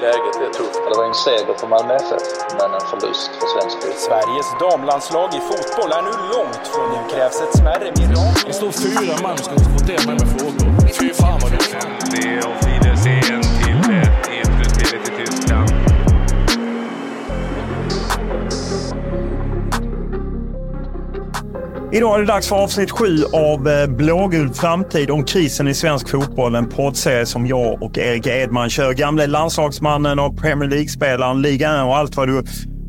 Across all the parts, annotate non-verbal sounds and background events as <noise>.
Läget är tufft. Det var en seger för Malmö FF, men en förlust för svensk fotboll. Sveriges damlandslag i fotboll är nu långt från nu krävs ett smärre mirakel. Det står fyra man ska konfrontera mig med frågor. Idag är det dags för avsnitt sju av eh, Blågul framtid om krisen i svensk fotboll. En poddserie som jag och Erik Edman kör. Gamle landslagsmannen och Premier League-spelaren, ligan och allt vad du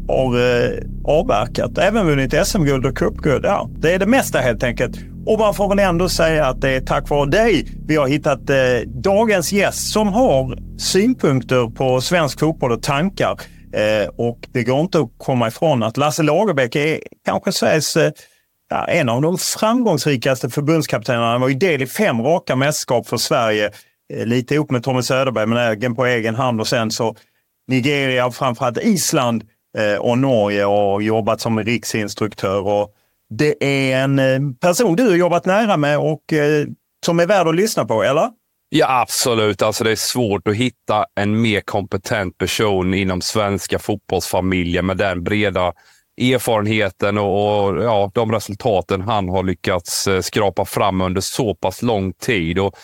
har eh, avverkat. Även vunnit SM-guld och cupguld. Ja, det är det mesta helt enkelt. Och man får väl ändå säga att det är tack vare dig vi har hittat eh, dagens gäst som har synpunkter på svensk fotboll och tankar. Eh, och det går inte att komma ifrån att Lasse Lagerbäck är kanske Sveriges eh, ja, en av de framgångsrikaste förbundskaptenerna. Han var ju del i fem raka mästerskap för Sverige. Eh, lite ihop med Tommy Söderberg, men även på egen hand. Och sen så Nigeria och framförallt Island eh, och Norge och jobbat som riksinstruktör. Och det är en eh, person du har jobbat nära med och som är värd att lyssna på, eller? Ja, absolut. Alltså, det är svårt att hitta en mer kompetent person inom svenska fotbollsfamiljen med den breda erfarenheten och, och ja, de resultaten han har lyckats eh, skrapa fram under så pass lång tid. Och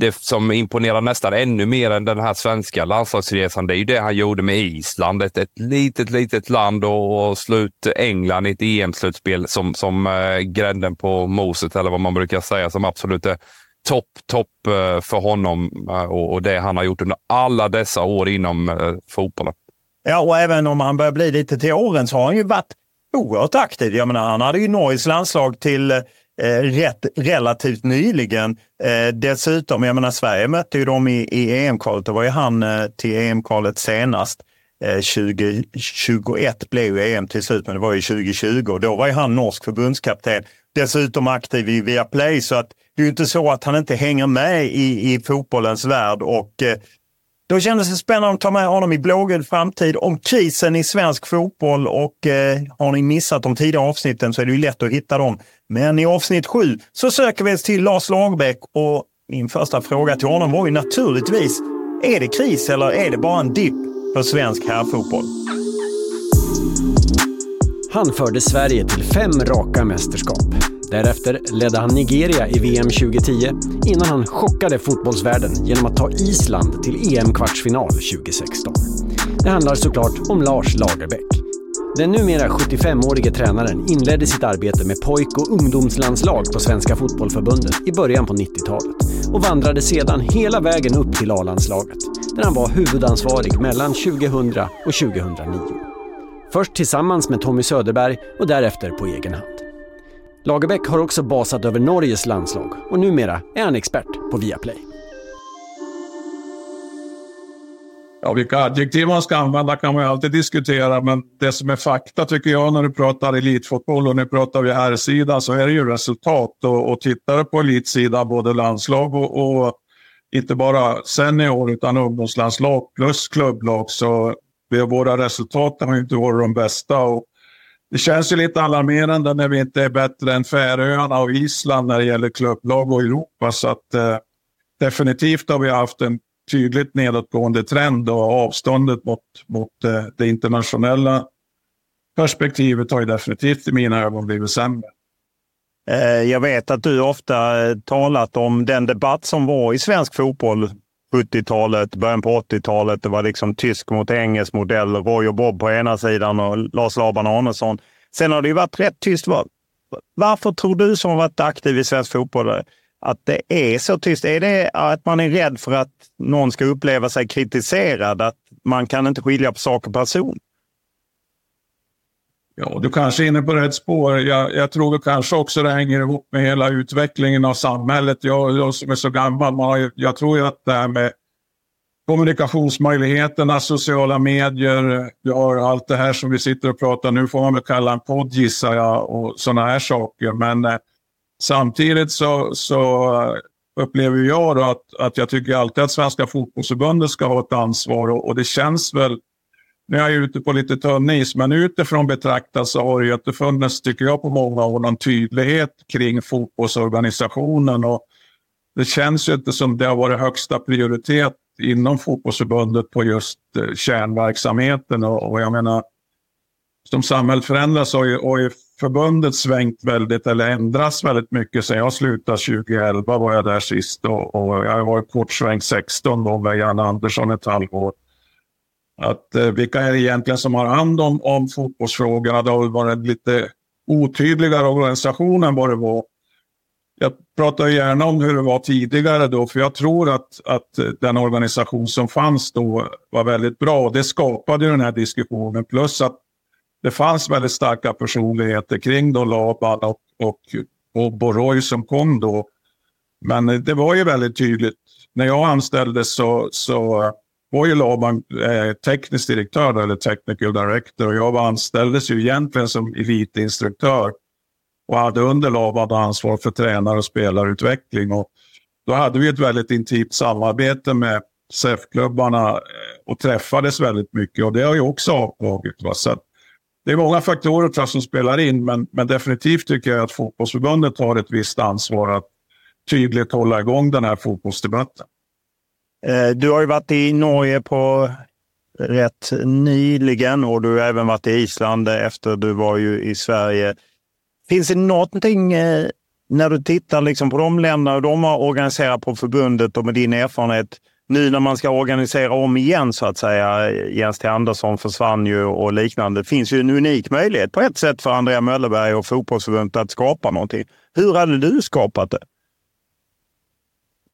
det som imponerar nästan ännu mer än den här svenska landslagsresan, det är ju det han gjorde med Island. Ett, ett litet, litet land och, och slut England i ett EM-slutspel som, som eh, grädden på moset, eller vad man brukar säga, som absolut är topp, topp eh, för honom eh, och, och det han har gjort under alla dessa år inom eh, fotbollen. Ja, och även om han börjar bli lite till åren så har han ju varit oerhört aktiv. Jag menar, han hade ju Norges landslag till eh, rätt, relativt nyligen. Eh, dessutom, jag menar Sverige mötte ju dem i, i EM-kvalet. Det var ju han eh, till EM-kvalet senast. Eh, 2021 blev ju EM till slut, men det var ju 2020 och då var ju han norsk förbundskapten. Dessutom aktiv i Viaplay, så att det är ju inte så att han inte hänger med i, i fotbollens värld och eh, då kändes det spännande att ta med honom i Blågul framtid om krisen i svensk fotboll och eh, har ni missat de tidigare avsnitten så är det ju lätt att hitta dem. Men i avsnitt sju så söker vi oss till Lars Lagerbäck och min första fråga till honom var ju naturligtvis, är det kris eller är det bara en dipp för svensk herrfotboll? Han förde Sverige till fem raka mästerskap. Därefter ledde han Nigeria i VM 2010 innan han chockade fotbollsvärlden genom att ta Island till EM-kvartsfinal 2016. Det handlar såklart om Lars Lagerbäck. Den numera 75-årige tränaren inledde sitt arbete med pojk och ungdomslandslag på Svenska Fotbollförbundet i början på 90-talet och vandrade sedan hela vägen upp till A-landslaget, där han var huvudansvarig mellan 2000 och 2009. Först tillsammans med Tommy Söderberg och därefter på egen hand. Lagerbäck har också basat över Norges landslag och numera är han expert på Viaplay. Ja, vilka adjektiv man ska använda kan man ju alltid diskutera, men det som är fakta tycker jag när du pratar elitfotboll och nu pratar vi herrsidan så är det ju resultat. Och, och tittar du på elitsidan, både landslag och, och inte bara senior utan ungdomslandslag plus klubblag så vi, våra resultat har inte varit de bästa. Och det känns ju lite alarmerande när vi inte är bättre än Färöarna och Island när det gäller klubblag och Europa. Så att, eh, definitivt har vi haft en tydligt nedåtgående trend och avståndet mot, mot eh, det internationella perspektivet har ju definitivt i mina ögon blivit sämre. Eh, jag vet att du ofta eh, talat om den debatt som var i svensk fotboll 70-talet, början på 80-talet. Det var liksom tysk mot engelsk modell. Roy och Bob på ena sidan och Lars Laban Arnesson. Sen har det ju varit rätt tyst. Varför tror du som har varit aktiv i svensk fotboll att det är så tyst? Är det att man är rädd för att någon ska uppleva sig kritiserad? Att man kan inte skilja på sak och person? Ja, du kanske är inne på rätt spår. Jag, jag tror kanske också det hänger ihop med hela utvecklingen av samhället. Jag, jag som är så gammal, man har, jag tror ju att det här med kommunikationsmöjligheterna, sociala medier, du har allt det här som vi sitter och pratar nu får man väl kalla en podd gissar jag och sådana här saker. Men eh, samtidigt så, så eh, upplever jag då att, att jag tycker alltid att Svenska fotbollsförbundet ska ha ett ansvar och, och det känns väl nu är jag ute på lite tunn is, men utifrån betraktat så har det inte funnits, tycker jag, på många år någon tydlighet kring fotbollsorganisationen. Och det känns ju inte som det har varit högsta prioritet inom fotbollsförbundet på just eh, kärnverksamheten. Och, och jag menar, som samhället förändras har ju, har ju förbundet svängt väldigt, eller ändrats väldigt mycket sen jag slutade 2011 var jag där sist och, och jag har varit kortsvängt 16 då med Jan Andersson ett halvår. Att eh, vilka är det egentligen som har hand om, om fotbollsfrågorna? Det har varit lite otydligare organisation än vad det var. Jag pratar gärna om hur det var tidigare då, för jag tror att, att eh, den organisation som fanns då var väldigt bra. Det skapade den här diskussionen. Plus att det fanns väldigt starka personligheter kring då Laban och, och, och Boroj som kom då. Men eh, det var ju väldigt tydligt. När jag anställdes så, så var ju Laban eh, teknisk direktör eller technical director och jag var anställdes ju egentligen som elitinstruktör och hade under Laban ansvar för tränare och spelarutveckling. Och då hade vi ett väldigt intimt samarbete med SEF-klubbarna eh, och träffades väldigt mycket och det har ju också avtagit. Va? Så det är många faktorer tror jag, som spelar in men, men definitivt tycker jag att fotbollsförbundet har ett visst ansvar att tydligt hålla igång den här fotbollsdebatten. Eh, du har ju varit i Norge på rätt nyligen och du har även varit i Island efter du var ju i Sverige. Finns det någonting eh, när du tittar liksom på de länderna och de har organiserat på förbundet och med din erfarenhet nu när man ska organisera om igen så att säga. Jens T Andersson försvann ju och liknande. Det finns ju en unik möjlighet på ett sätt för Andrea Möllerberg och fotbollsförbundet att skapa någonting. Hur hade du skapat det?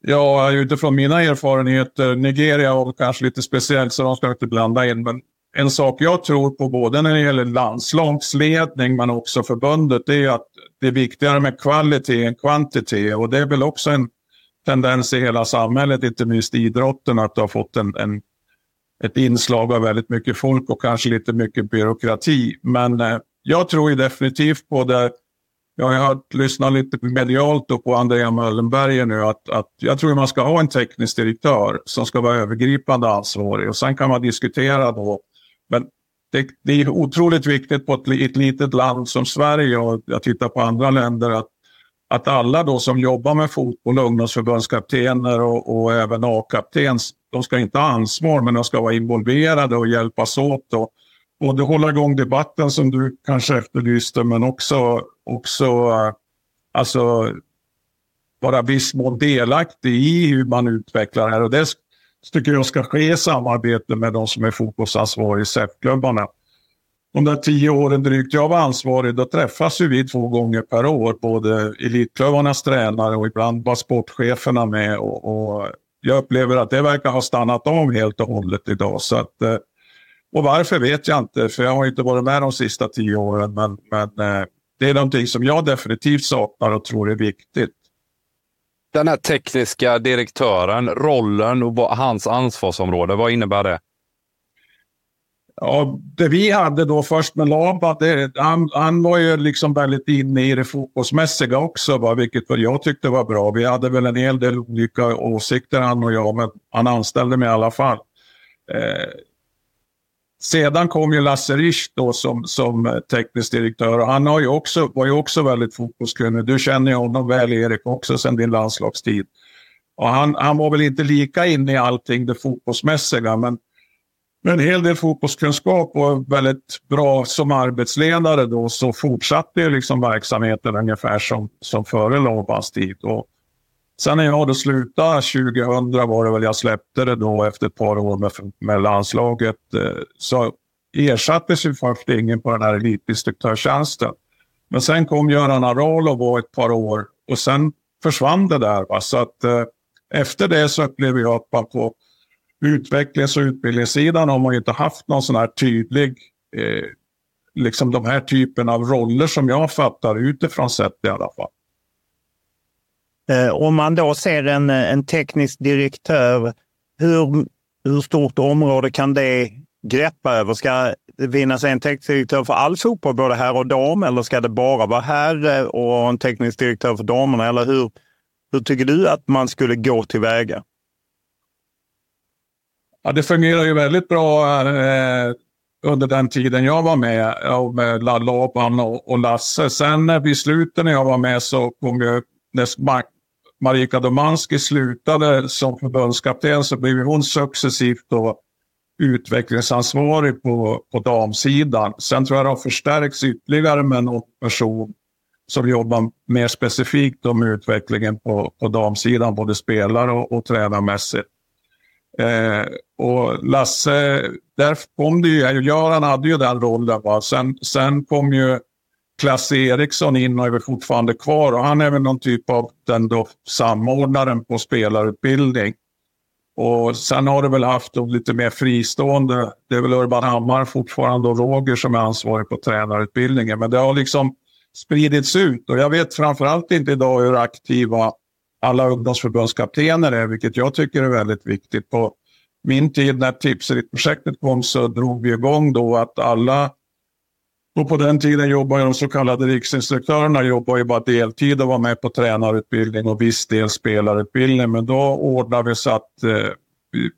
Ja, utifrån mina erfarenheter, Nigeria var kanske lite speciellt så de ska inte blanda in. Men en sak jag tror på både när det gäller landslagsledning men också förbundet det är att det är viktigare med kvalitet än kvantitet. Och det är väl också en tendens i hela samhället, inte minst idrotten, att du har fått en, en, ett inslag av väldigt mycket folk och kanske lite mycket byråkrati. Men eh, jag tror ju definitivt på det jag har lyssnat lite medialt på Andrea Möllenberger nu att, att jag tror man ska ha en teknisk direktör som ska vara övergripande ansvarig och sen kan man diskutera då. Men det, det är otroligt viktigt på ett, ett litet land som Sverige och jag tittar på andra länder att, att alla då som jobbar med fotboll, ungdomsförbundskaptener och, och även A-kapten, de ska inte ha ansvar men de ska vara involverade och hjälpas åt. Och, både hålla igång debatten som du kanske efterlyste men också, också eh, alltså, vara viss mån delaktig i hur man utvecklar det här. Och det tycker jag ska ske i samarbete med de som är fotbollsansvariga i SEF-klubbarna. De där tio åren drygt jag var ansvarig, då träffas ju vi två gånger per år, både elitklubbarnas tränare och ibland var sportcheferna med. Och, och jag upplever att det verkar ha stannat av helt och hållet idag. Så att, eh, och varför vet jag inte, för jag har inte varit med de sista tio åren. Men, men eh, det är någonting som jag definitivt saknar och tror är viktigt. Den här tekniska direktören, rollen och hans ansvarsområde, vad innebär det? Ja, det vi hade då först med Laban, det, han, han var ju liksom väldigt inne i det fotbollsmässiga också, va, vilket jag tyckte var bra. Vi hade väl en hel del olika åsikter han och jag, men han anställde mig i alla fall. Eh, sedan kom ju Lasse Risch då som, som eh, teknisk direktör och han har ju också, var ju också väldigt fotbollskunnig. Du känner ju honom väl Erik också sedan din landslagstid. Och han, han var väl inte lika inne i allting det fotbollsmässiga, men med en hel del fotbollskunskap och väldigt bra som arbetsledare då så fortsatte ju liksom verksamheten ungefär som, som före Lobans tid. Och sen när jag då slutade 2000 var det väl jag släppte det då efter ett par år med, med landslaget eh, så ersattes ju först ingen på den här elitdistruktörstjänsten. Men sen kom Göran Aralo var ett par år och sen försvann det där. Va? Så att eh, efter det så upplevde jag att man på utvecklings och utbildningssidan har man ju inte haft någon sån här tydlig, eh, liksom de här typen av roller som jag fattar utifrån sett i alla fall. Eh, om man då ser en, eh, en teknisk direktör, hur, hur stort område kan det greppa över? Ska det finnas en teknisk direktör för all fotboll, både här och dam, eller ska det bara vara här eh, och en teknisk direktör för damerna? Eller hur, hur tycker du att man skulle gå tillväga? Ja, det fungerar ju väldigt bra eh, under den tiden jag var med, med Laban och, och Lasse. Sen vid slutet när jag var med så kom ju, när Marika Domanski slutade som förbundskapten så blev hon successivt då utvecklingsansvarig på, på damsidan. Sen tror jag det har förstärkts ytterligare med någon person som jobbar mer specifikt med utvecklingen på, på damsidan, både spelare och, och tränarmässigt. Eh, och Lasse, där kom det ju, Göran hade ju den rollen. Va? Sen, sen kom ju Klasse Eriksson in och är väl fortfarande kvar och han är väl någon typ av den då samordnaren på spelarutbildning. Och sen har det väl haft lite mer fristående, det är väl Urban Hammar fortfarande och Roger som är ansvarig på tränarutbildningen. Men det har liksom spridits ut och jag vet framförallt inte idag hur aktiva alla ungdomsförbundskaptener är, vilket jag tycker är väldigt viktigt. På min tid när Tipserit-projektet kom så drog vi igång då att alla och på den tiden jobbade de så kallade riksinstruktörerna jobbade ju bara deltid och var med på tränarutbildning och viss del spelarutbildning. Men då ordnade vi så att eh,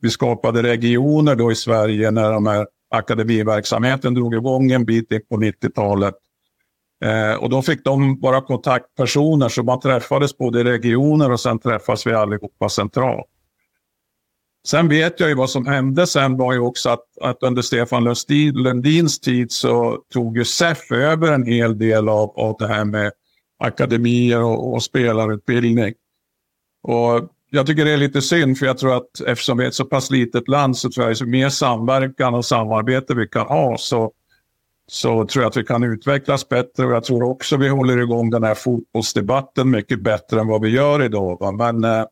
vi skapade regioner då i Sverige när de här akademiverksamheten drog igång en bit in på 90-talet. Eh, och då fick de bara kontaktpersoner så man träffades både i regioner och sen träffas vi allihopa centralt. Sen vet jag ju vad som hände sen var ju också att, att under Stefan Lundins tid så tog ju SEF över en hel del av, av det här med akademier och, och spelarutbildning. Och jag tycker det är lite synd för jag tror att eftersom vi är ett så pass litet land så tror jag att ju mer samverkan och samarbete vi kan ha så så tror jag att vi kan utvecklas bättre och jag tror också vi håller igång den här fotbollsdebatten mycket bättre än vad vi gör idag. Va? Men eh,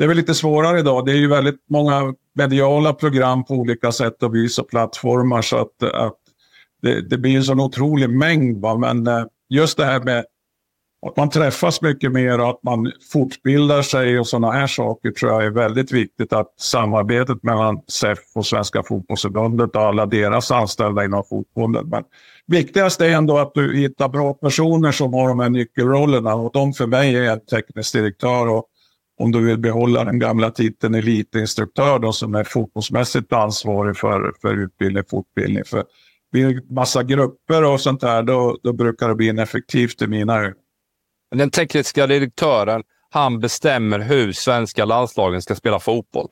det är väl lite svårare idag. Det är ju väldigt många mediala program på olika sätt och vis och plattformar så att, att det, det blir en sån otrolig mängd. Va? Men eh, just det här med att man träffas mycket mer och att man fortbildar sig och sådana här saker tror jag är väldigt viktigt. Att samarbetet mellan SEF och Svenska fotbollsförbundet och alla deras anställda inom fotbollen. Men viktigast är ändå att du hittar bra personer som har de här nyckelrollerna och de för mig är en teknisk direktör och om du vill behålla den gamla titeln elitinstruktör då, som är fotbollsmässigt ansvarig för, för utbildning och fortbildning. För blir massa grupper och sånt där, då, då brukar det bli ineffektivt i mina ögon. Den tekniska direktören, han bestämmer hur svenska landslagen ska spela fotboll.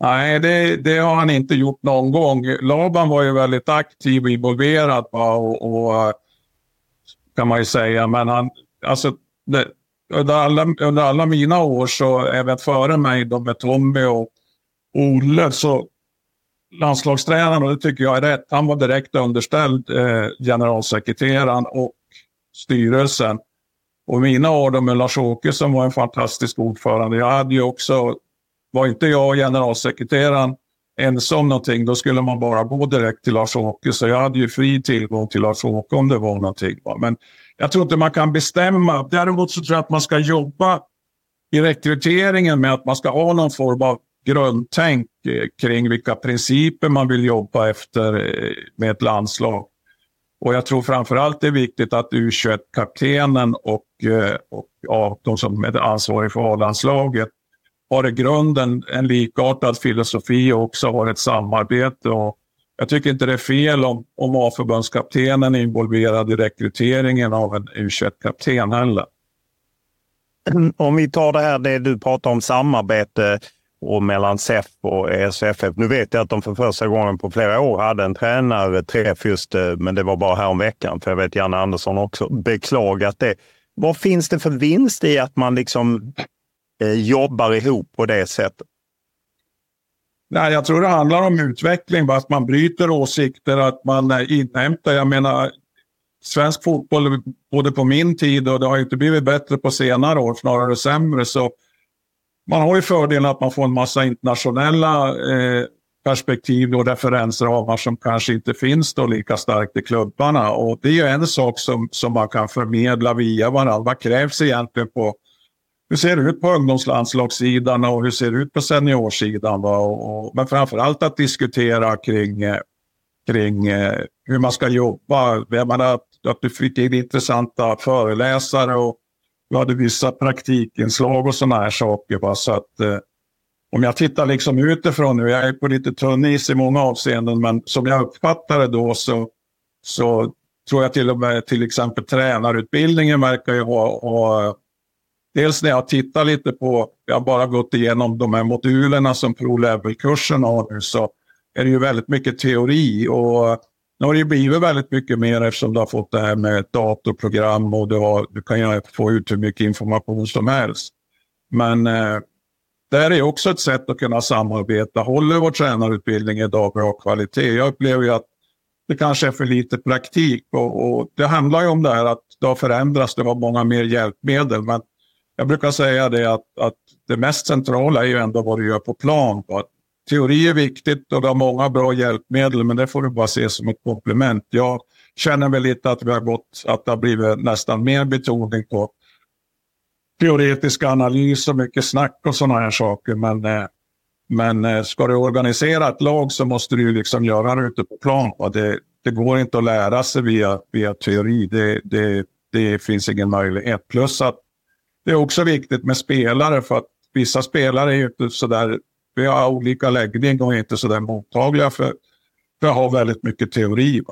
Nej, det, det, har han inte gjort någon gång. Laban var ju väldigt aktiv och involverad och, och, kan man ju säga. Men han, alltså, det, under, alla, under alla mina år, så även före mig då med Tommy och Olle, så landslagstränaren, och det tycker jag är rätt, han var direkt underställd eh, generalsekreteraren och styrelsen. Och mina år med Lars-Åke som var en fantastisk ordförande. Jag hade ju också, var inte jag och generalsekreteraren ensam någonting, då skulle man bara gå direkt till Lars-Åke. Så jag hade ju fri tillgång till Lars-Åke om det var någonting. Men jag tror inte man kan bestämma. Däremot så tror jag att man ska jobba i rekryteringen med att man ska ha någon form av grundtänk eh, kring vilka principer man vill jobba efter eh, med ett landslag. Och jag tror framförallt det är viktigt att U21-kaptenen och, eh, och ja, de som är ansvariga för A-landslaget har i grunden en likartad filosofi och också har ett samarbete. Och jag tycker inte det är fel om, om A-förbundskaptenen är involverad i rekryteringen av en U21-kapten heller. Om vi tar det här det du pratar om samarbete och mellan SEF och ESFF. Nu vet jag att de för första gången på flera år hade en tränarträff just, eh, men det var bara här om veckan. För jag vet Janne Andersson också beklagat det. Vad finns det för vinst i att man liksom eh, jobbar ihop på det sättet? Nej, jag tror det handlar om utveckling, att man bryter åsikter, att man eh, inhämtar. Jag menar, svensk fotboll, både på min tid och det har inte blivit bättre på senare år, snarare sämre. Så man har ju fördelen att man får en massa internationella eh, perspektiv och referensramar som kanske inte finns då lika starkt i klubbarna. Och det är ju en sak som, som man kan förmedla via varandra. Vad krävs egentligen på hur ser det ut på ungdomslandslagssidan och hur ser det ut på seniorsidan? Va? Och, och, men framförallt att diskutera kring, kring eh, hur man ska jobba. Jag menar att, att du fick in intressanta föreläsare och vi hade vissa praktikinslag och sådana här saker. Va? Så att, eh, om jag tittar liksom utifrån nu, jag är på lite tunn is i många avseenden, men som jag uppfattar det då så, så tror jag till och med till exempel tränarutbildningen verkar ju ha, ha Dels när jag tittar lite på, jag har bara gått igenom de här modulerna som Pro-level-kursen har nu, så är det ju väldigt mycket teori. Och nu har det ju blivit väldigt mycket mer eftersom du har fått det här med datorprogram och du, har, du kan ju få ut hur mycket information som helst. Men eh, det är också ett sätt att kunna samarbeta. Håller vår tränarutbildning idag bra kvalitet? Jag upplever ju att det kanske är för lite praktik och, och det handlar ju om det här att det har förändrats, det var många mer hjälpmedel. Men jag brukar säga det att, att det mest centrala är ju ändå vad du gör på plan. Teori är viktigt och du har många bra hjälpmedel men det får du bara se som ett komplement. Jag känner väl lite att vi har gått, att det har blivit nästan mer betoning på teoretiska analys och mycket snack och sådana här saker. Men, eh, men eh, ska du organisera ett lag så måste du liksom göra det ute på plan. Det, det går inte att lära sig via, via teori. Det, det, det finns ingen möjlighet. Plus att det är också viktigt med spelare för att vissa spelare är ju inte så där... vi har olika läggning och är inte så där mottagliga för, för att ha väldigt mycket teori.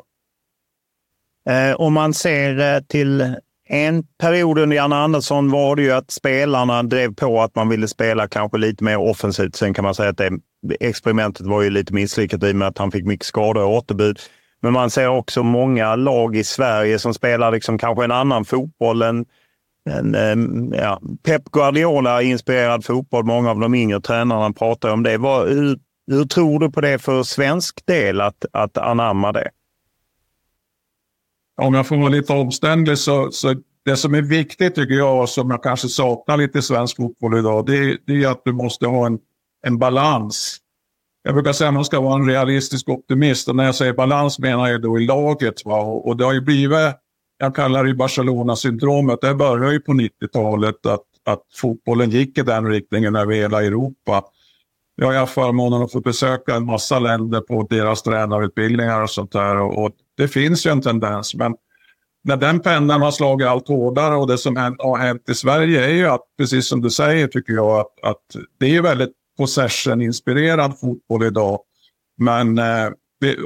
Eh, om man ser eh, till en period under Janne Andersson var det ju att spelarna drev på att man ville spela kanske lite mer offensivt. Sen kan man säga att det experimentet var ju lite misslyckat i och med att han fick mycket skador och återbud. Men man ser också många lag i Sverige som spelar liksom kanske en annan fotboll än en, ehm, ja, Pep Guardiola-inspirerad fotboll. Många av de yngre tränarna pratar om det. Vad, hur, hur, tror du på det för svensk del att, att anamma det? Om jag får vara lite omständlig så, så det som är viktigt tycker jag och som jag kanske saknar lite i svensk fotboll idag det, det är att du måste ha en, en balans. Jag brukar säga att man ska vara en realistisk optimist och när jag säger balans menar jag då i laget. Va? Och det har ju blivit jag kallar det Barcelona-syndromet. Det började ju på 90-talet att, att fotbollen gick i den riktningen över hela Europa. Jag har haft förmånen att få besöka en massa länder på deras tränarutbildningar och sånt där. Och, och det finns ju en tendens. Men när den pennan har slagit allt hårdare och det som har hänt i Sverige är ju att, precis som du säger tycker jag, att, att det är väldigt possession-inspirerad fotboll idag. Men eh,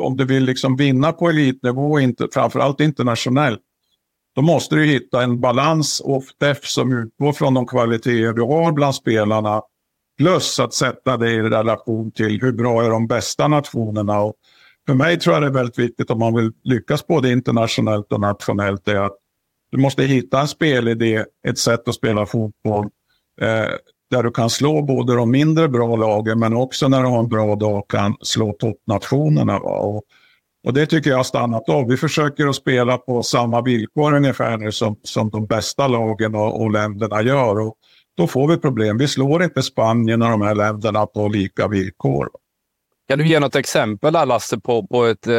om du vill liksom vinna på elitnivå, inte, framförallt internationellt, då måste du hitta en balans och def som utgår från de kvaliteter du har bland spelarna. Plus att sätta det i relation till hur bra är de bästa nationerna. Och för mig tror jag det är väldigt viktigt om man vill lyckas både internationellt och nationellt. är att Du måste hitta en spelidé, ett sätt att spela fotboll. Eh, där du kan slå både de mindre bra lagen men också när du har en bra dag kan slå toppnationerna. Och och det tycker jag har stannat av. Vi försöker att spela på samma villkor ungefär nu som, som de bästa lagen och, och länderna gör. Och då får vi problem. Vi slår inte Spanien och de här länderna på lika villkor. Kan du ge något exempel där Lasse på, på ett eh,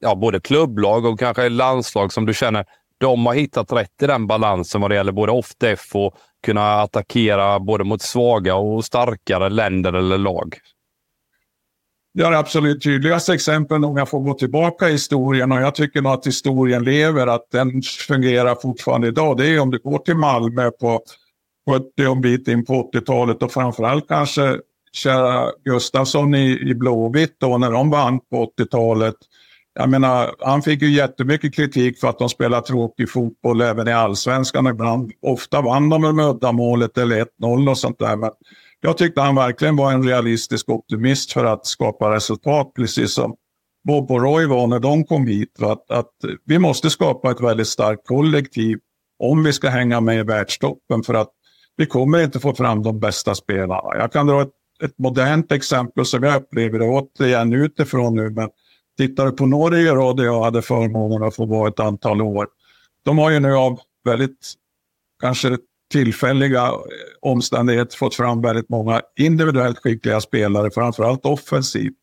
ja, både klubblag och kanske landslag som du känner de har hittat rätt i den balansen vad det gäller både off-def och kunna attackera både mot svaga och starkare länder eller lag. Det är absolut tydligaste exemplet om jag får gå tillbaka i historien och jag tycker nog att historien lever, att den fungerar fortfarande idag. Det är om du går till Malmö på 70 och en bit in på 80-talet och framförallt kanske kära Gustafsson i, i Blåvitt då när de vann på 80-talet. Jag menar, han fick ju jättemycket kritik för att de spelar tråkig fotboll även i allsvenskan ibland. Ofta vann de med uddamålet eller 1-0 och sånt där. Men jag tyckte han verkligen var en realistisk optimist för att skapa resultat, precis som Bob och Roy var när de kom hit. Att, att vi måste skapa ett väldigt starkt kollektiv om vi ska hänga med i världstoppen för att vi kommer inte få fram de bästa spelarna. Jag kan dra ett, ett modernt exempel som jag upplever det återigen utifrån nu. Men tittar du på Norge då, där jag hade förmånen att få vara ett antal år. De har ju nu av väldigt kanske tillfälliga eh, omständigheter fått fram väldigt många individuellt skickliga spelare, framförallt offensivt.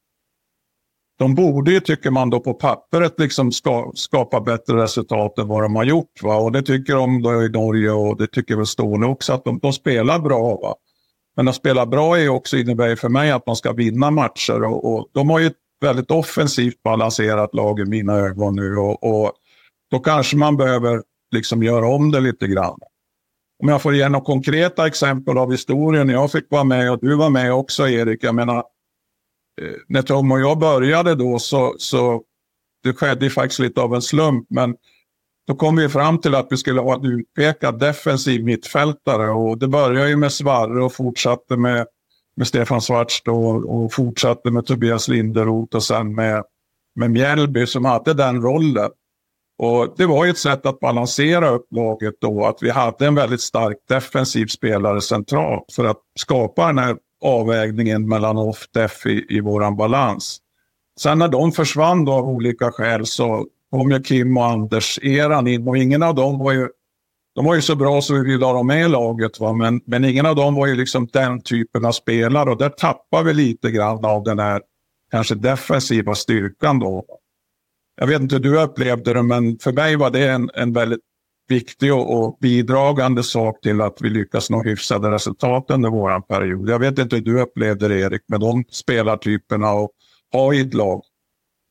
De borde ju, tycker man då på pappret, liksom ska, skapa bättre resultat än vad de har gjort. Va? Och det tycker de då i Norge och det tycker väl Ståhle också, att de, de spelar bra. Va? Men att spela bra är också, innebär för mig att man ska vinna matcher. Och, och de har ju ett väldigt offensivt balanserat lag i mina ögon nu. Och, och då kanske man behöver liksom göra om det lite grann. Om jag får ge några konkreta exempel av historien. Jag fick vara med och du var med också Erik. Jag menar, eh, när Tom och jag började då så, så det skedde faktiskt lite av en slump. Men då kom vi fram till att vi skulle ha en utpekad defensiv mittfältare. Och det började ju med Svarre och fortsatte med, med Stefan Svarts då, och fortsatte med Tobias Linderoth och sen med, med Mjällby som hade den rollen. Och Det var ett sätt att balansera upp laget då, att vi hade en väldigt stark defensiv spelare centralt för att skapa den här avvägningen mellan off-def i, i våran balans. Sen när de försvann då av olika skäl så kom ju Kim och Anders-eran in och ingen av dem var ju de var ju så bra så vi ville ha dem med i laget. Va? Men, men ingen av dem var ju liksom den typen av spelare och där tappar vi lite grann av den här kanske defensiva styrkan då. Jag vet inte hur du upplevde det, men för mig var det en, en väldigt viktig och, och bidragande sak till att vi lyckas nå hyfsade resultat under vår period. Jag vet inte hur du upplevde det, Erik, med de spelartyperna och ha i ett lag.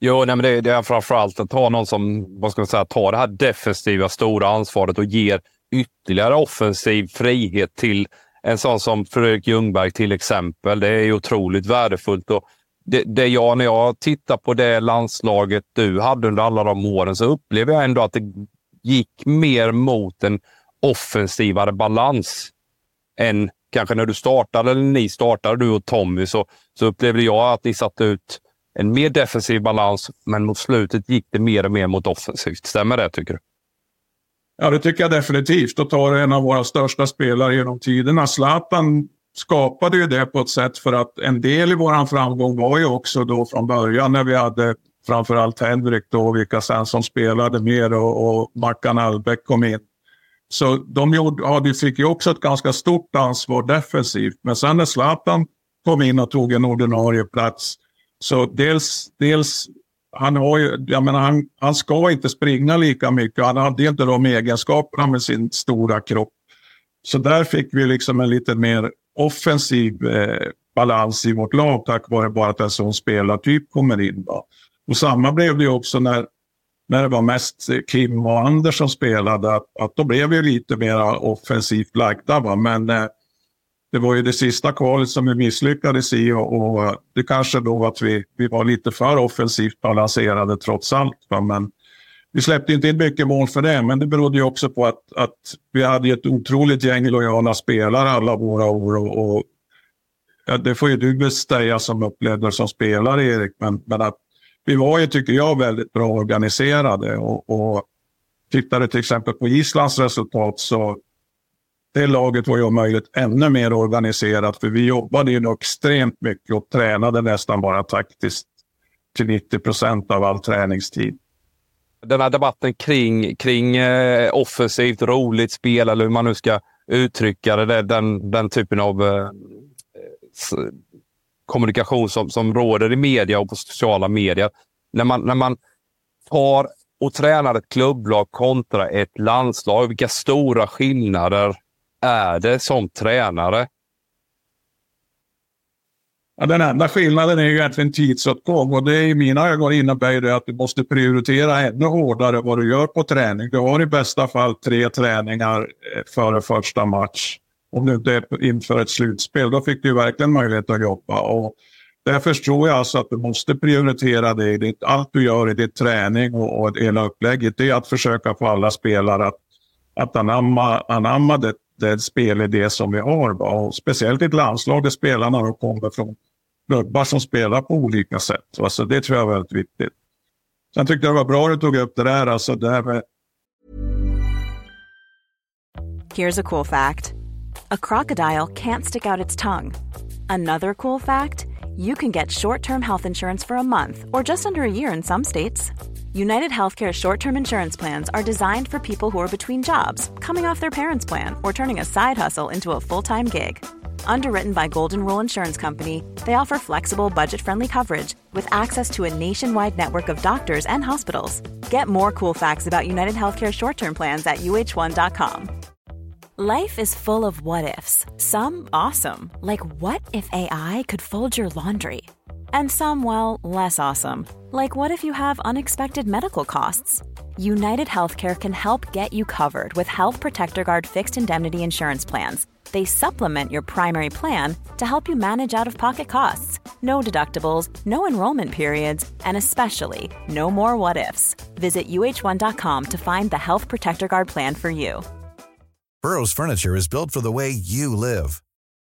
Jo, nej, men det, det är framförallt att ha någon som vad ska man säga, tar det här defensiva stora ansvaret och ger ytterligare offensiv frihet till en sån som Fredrik Ljungberg till exempel. Det är otroligt värdefullt. Och det, det jag, när jag tittar på det landslaget du hade under alla de åren så upplever jag ändå att det gick mer mot en offensivare balans än kanske när du startade, eller ni startade, du och Tommy, så, så upplevde jag att ni satte ut en mer defensiv balans, men mot slutet gick det mer och mer mot offensivt. Stämmer det, tycker du? Ja, det tycker jag definitivt. Och tar en av våra största spelare genom tiderna, Zlatan, skapade ju det på ett sätt för att en del i vår framgång var ju också då från början när vi hade framförallt Henrik då, vilka sen som spelade mer och, och Mackan Albeck kom in. Så de gjorde, ja, de fick ju också ett ganska stort ansvar defensivt. Men sen när Zlatan kom in och tog en ordinarie plats, så dels, dels han, har ju, jag menar, han, han ska inte springa lika mycket. Han hade inte de egenskaperna med sin stora kropp. Så där fick vi liksom en lite mer offensiv eh, balans i vårt lag tack vare bara att en sån spelartyp kommer in. Då. Och samma blev det också när, när det var mest Kim och Anders som spelade. Att, att då blev vi lite mer offensivt lagda. Va? Men eh, det var ju det sista kvalet som vi misslyckades i och, och det kanske då att vi, vi var lite för offensivt balanserade trots allt. Va? Men vi släppte inte in mycket mål för det, men det berodde ju också på att, att vi hade ett otroligt gäng lojala spelare alla våra år. Och, och ja, det får ju du säga som upplevde som spelare, Erik, men, men att vi var ju, tycker jag, väldigt bra organiserade. Och, och tittade till exempel på Islands resultat så det laget var ju om möjligt ännu mer organiserat, för vi jobbade ju extremt mycket och tränade nästan bara taktiskt till 90 procent av all träningstid den här debatten kring, kring eh, offensivt, roligt spel eller hur man nu ska uttrycka det. Den, den typen av eh, kommunikation som, som råder i media och på sociala medier. När man, när man tar och tränar ett klubblag kontra ett landslag, vilka stora skillnader är det som tränare? Ja, den enda skillnaden är ju egentligen tidsåtgång och det i mina ögon innebär det att du måste prioritera ännu hårdare vad du gör på träning. Du har i bästa fall tre träningar eh, före första match. Om du inte är inför ett slutspel, då fick du verkligen möjlighet att jobba. Och därför tror jag alltså att du måste prioritera det i ditt, allt du gör i ditt träning och, och hela upplägget. Det är att försöka få alla spelare att, att anamma, anamma det, det spelidé som vi har. Och speciellt i ett landslag där spelarna kommer från klubbar som spelar på olika sätt. Så det tror jag är väldigt viktigt. Sen tyckte jag det var bra att du tog upp det där, alltså det här med... Here's a cool fact. A crocodile can't stick out its tongue. Another cool fact, you can get short-term health insurance for a month or just under a year in some states. United Healthcare short term insurance plans are designed for people who are between jobs, coming off their parents' plan, or turning a side hustle into a full time gig. Underwritten by Golden Rule Insurance Company, they offer flexible, budget friendly coverage with access to a nationwide network of doctors and hospitals. Get more cool facts about United Healthcare short term plans at uh1.com. Life is full of what ifs, some awesome, like what if AI could fold your laundry? And some, well, less awesome, like what if you have unexpected medical costs? United Healthcare can help get you covered with Health Protector Guard fixed indemnity insurance plans they supplement your primary plan to help you manage out of pocket costs. No deductibles, no enrollment periods, and especially no more what ifs. Visit uh1.com to find the Health Protector Guard plan for you. Burrow's furniture is built for the way you live.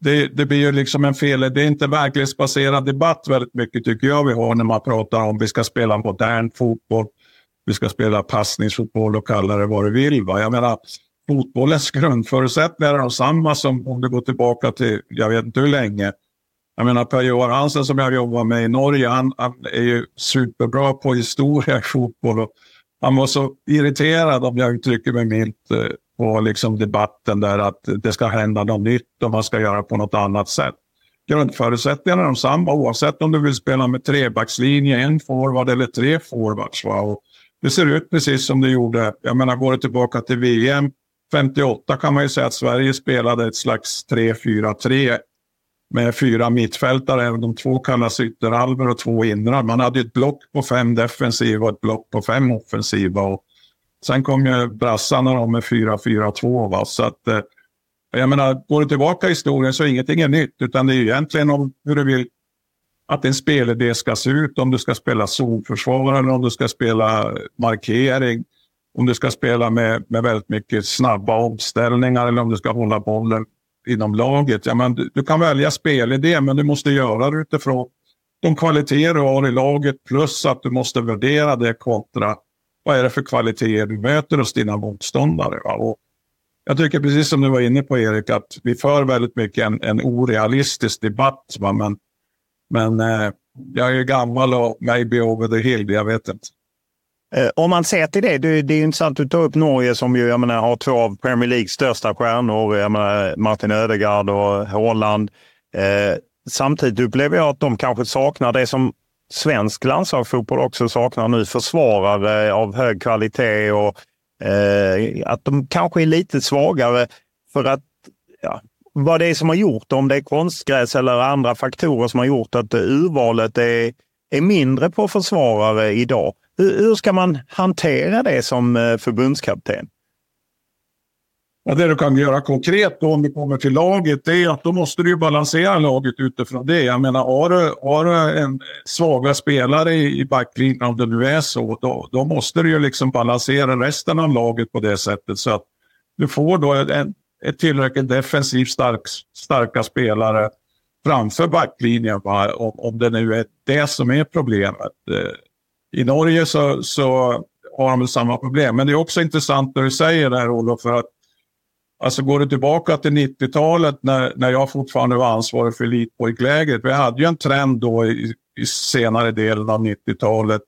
Det, det blir ju liksom en fel. Det är inte verklighetsbaserad debatt väldigt mycket tycker jag vi har när man pratar om vi ska spela modern fotboll, vi ska spela passningsfotboll och kalla det vad du vill. Va? Jag menar, fotbollens <laughs> grundförutsättningar är de samma som om du går tillbaka till, jag vet inte hur länge. Jag menar Per-Johan Hansen som jag jobbar med i Norge, han, han, är ju superbra på historia i fotboll. Och han var så irriterad, om jag uttrycker mig milt, eh, på liksom debatten där att det ska hända något nytt och man ska göra på något annat sätt. Grundförutsättningarna är de samma oavsett om du vill spela med trebackslinje, en forward eller tre forwards. Va? Och det ser ut precis som det gjorde, jag menar går det tillbaka till VM 58 kan man ju säga att Sverige spelade ett slags 3-4-3 med fyra mittfältare. Även De två kallas ytterhalvor och två inrar. Man hade ett block på fem defensiva och ett block på fem offensiva. Och sen kom ju brassarna med 4-4-2. Så att, eh, jag menar, går du tillbaka i historien så är ingenting är nytt. Utan det är egentligen om hur du vill att en spelidé ska se ut. Om du ska spela zonförsvar eller om du ska spela markering om du ska spela med, med väldigt mycket snabba omställningar eller om du ska hålla bollen inom laget. Ja, men du, du kan välja spelidé, men du måste göra det utifrån de kvaliteter du har i laget plus att du måste värdera det kontra vad är det för kvaliteter du möter hos dina motståndare. Va? Och jag tycker precis som du var inne på Erik att vi för väldigt mycket en, en orealistisk debatt. Va? Men, men eh, jag är ju gammal och maybe over the hill, jag vet inte. Eh, om man ser till det, det, det är intressant att du tar upp Norge som ju, jag menar, har två av Premier Leagues största stjärnor. Jag menar, Martin Ödegaard och Haaland. Eh, samtidigt upplever jag att de kanske saknar det som svensk landslagsfotboll också saknar nu. Försvarare av hög kvalitet och eh, att de kanske är lite svagare för att ja, vad det är som har gjort, om det är konstgräs eller andra faktorer som har gjort att urvalet är, är mindre på försvarare idag. Hur, hur ska man hantera det som eh, förbundskapten? Ja, det du kan göra konkret då om du kommer till laget det är att då måste du balansera laget utifrån det. Jag menar, har du, har du en svaga spelare i, i backlinjen, om det nu är så, då, då måste du ju liksom balansera resten av laget på det sättet så att du får då en, ett tillräckligt defensivt stark, starka spelare framför backlinjen, va? Om, om det nu är det som är problemet. Eh, I Norge så, så har de samma problem. Men det är också intressant när du säger det här Olof, för att Alltså går du tillbaka till 90-talet när, när jag fortfarande var ansvarig för elitpojklägret. Vi hade ju en trend då i, i senare delen av 90-talet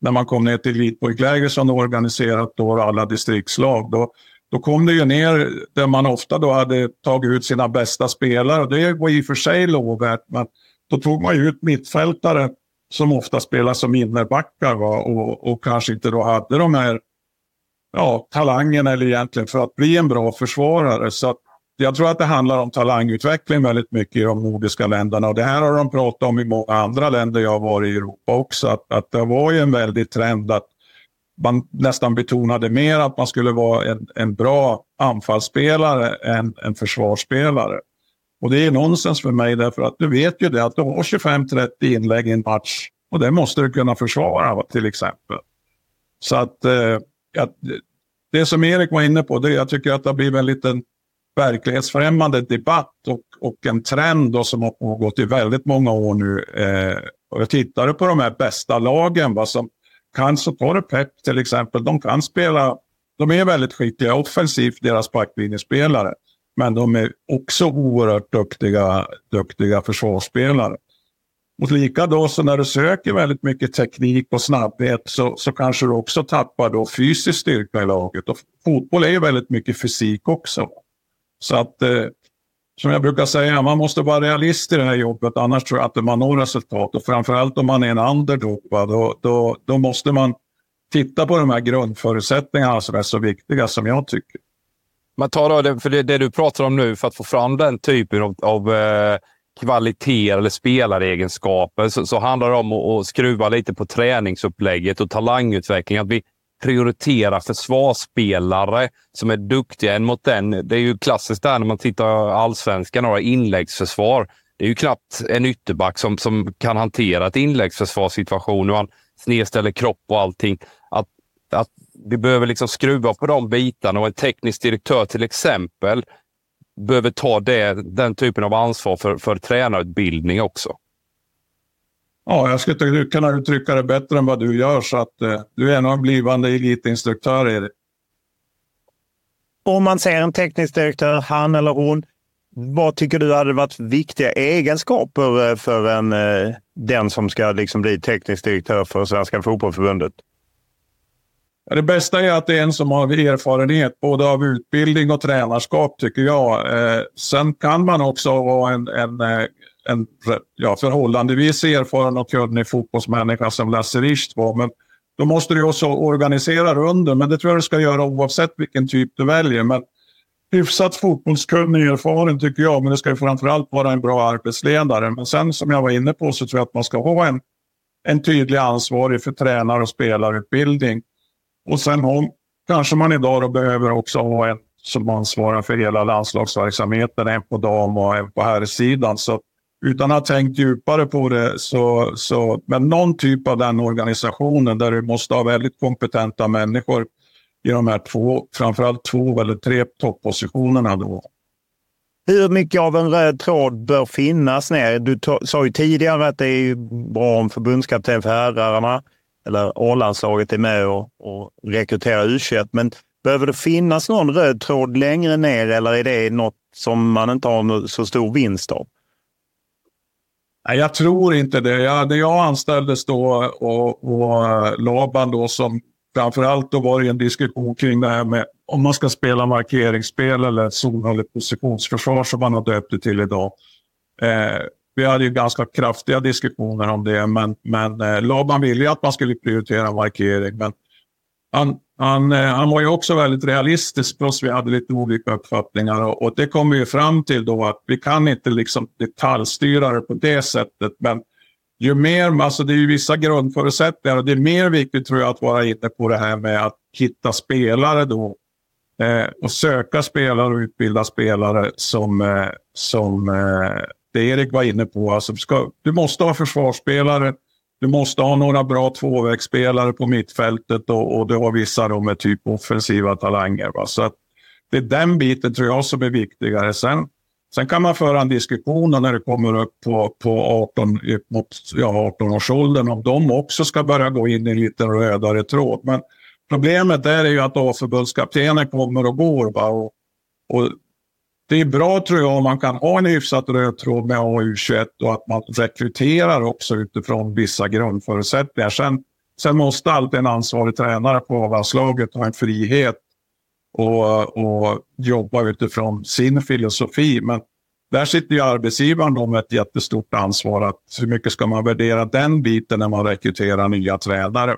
när man kom ner till elitpojklägret som organiserat då alla distriktslag. Då, då kom det ju ner där man ofta då hade tagit ut sina bästa spelare. Det var i och för sig lovvärt, men då tog man ju ut mittfältare som ofta spelar som innerbackar va? Och, och kanske inte då hade de här ja, talangen eller egentligen för att bli en bra försvarare. Så jag tror att det handlar om talangutveckling väldigt mycket i de nordiska länderna. Och det här har de pratat om i många andra länder jag har varit i Europa också. Att, att det var ju en väldig trend att man nästan betonade mer att man skulle vara en, en bra anfallsspelare än en försvarsspelare. Och det är nonsens för mig därför att du vet ju det att du har 25-30 inlägg i en match och det måste du kunna försvara till exempel. Så att eh, att det som Erik var inne på, det, jag tycker att det har blivit en liten verklighetsfrämmande debatt och, och en trend då som har pågått i väldigt många år nu. Eh, och jag tittade på de här bästa lagen, va, som kan, så tar det Pep till exempel, de kan spela, de är väldigt skickliga offensivt, deras backlinjespelare. Men de är också oerhört duktiga, duktiga försvarsspelare. Och likadant så när du söker väldigt mycket teknik och snabbhet så, så kanske du också tappar då fysisk styrka i laget. Och fotboll är ju väldigt mycket fysik också. Så att, eh, som jag brukar säga, man måste vara realist i det här jobbet, annars tror jag att man når resultat. Och framförallt om man är en underdog, va, då, då, då måste man titta på de här grundförutsättningarna som är så viktiga som jag tycker. Man tar då det, för det, det, du pratar om nu, för att få fram den typen av, av eh, kvaliteter eller spelaregenskaper så, så handlar det om att, att skruva lite på träningsupplägget och talangutveckling. Att vi prioriterar försvarsspelare som är duktiga en mot en. Det är ju klassiskt där när man tittar allsvenskan, några inläggsförsvar. Det är ju knappt en ytterback som, som kan hantera ett inläggsförsvarssituation och han snedställer kropp och allting. Att, att vi behöver liksom skruva på de bitarna och en teknisk direktör till exempel behöver ta det, den typen av ansvar för, för tränarutbildning också. Ja, jag skulle kunna uttrycka det bättre än vad du gör, så att eh, du är nog en blivande elitinstruktör, Erik. Om man ser en teknisk direktör, han eller hon, vad tycker du hade varit viktiga egenskaper eh, för en, eh, den som ska liksom bli teknisk direktör för Svenska Fotbollförbundet? Det bästa är att det är en som har erfarenhet både av utbildning och tränarskap tycker jag. Eh, sen kan man också vara en, en, eh, en ja, förhållandevis erfaren och kunnig fotbollsmänniska som Lasse Richt var. Men då måste du också organisera under, men det tror jag du ska göra oavsett vilken typ du väljer. Men hyfsat fotbollskunnig och erfaren tycker jag, men det ska ju framförallt vara en bra arbetsledare. Men sen som jag var inne på så tror jag att man ska ha en, en tydlig ansvarig för tränar och spelarutbildning. Och sen har, kanske man idag då behöver också ha en som ansvarar för hela landslagsverksamheten, en på dam och en på herrsidan. Så utan att ha tänkt djupare på det, så, så, men någon typ av den organisationen där du måste ha väldigt kompetenta människor i de här två, framförallt två eller tre toppositionerna då. Hur mycket av en röd tråd bör finnas ner? Du sa ju tidigare att det är bra om förbundskapten för herrarna eller A-landslaget är med och, och rekryterar U21. Men behöver det finnas någon röd tråd längre ner eller är det något som man inte har så stor vinst av? Nej, jag tror inte det. Jag, när jag anställdes då och, och eh, Laban då som framförallt då var det en diskussion kring det här med om man ska spela markeringsspel eller zon eller positionsförsvar som man har döpt det till idag. Eh, vi hade ju ganska kraftiga diskussioner om det, men, men eh, Laban ville ju att man skulle prioritera markering. Men han, han, eh, han var ju också väldigt realistisk, plus vi hade lite olika uppfattningar. Och, och det kom vi ju fram till då att vi kan inte liksom detaljstyra det på det sättet. Men ju mer, alltså det är ju vissa grundförutsättningar och det är mer viktigt tror jag att vara inne på det här med att hitta spelare då. Eh, och söka spelare och utbilda spelare som, eh, som eh, det Erik var inne på. Alltså, ska, du måste ha försvarsspelare, du måste ha några bra tvåvägsspelare på mittfältet och, och du har vissa då med typ offensiva talanger. Va? Så att det är den biten tror jag som är viktigare. Sen, sen kan man föra en diskussion när det kommer upp på, på 18, mot ja, 18-årsåldern om de också ska börja gå in i en lite rödare tråd. Men problemet är ju att A-förbundskaptenen kommer och går. Va? Och Och det är bra tror jag om man kan ha en hyfsat röd tråd med AU21 och att man rekryterar också utifrån vissa grundförutsättningar. Sen, sen måste alltid en ansvarig tränare på avlandslaget ha en frihet och, och jobba utifrån sin filosofi. Men där sitter ju arbetsgivaren då med ett jättestort ansvar. Att hur mycket ska man värdera den biten när man rekryterar nya tränare?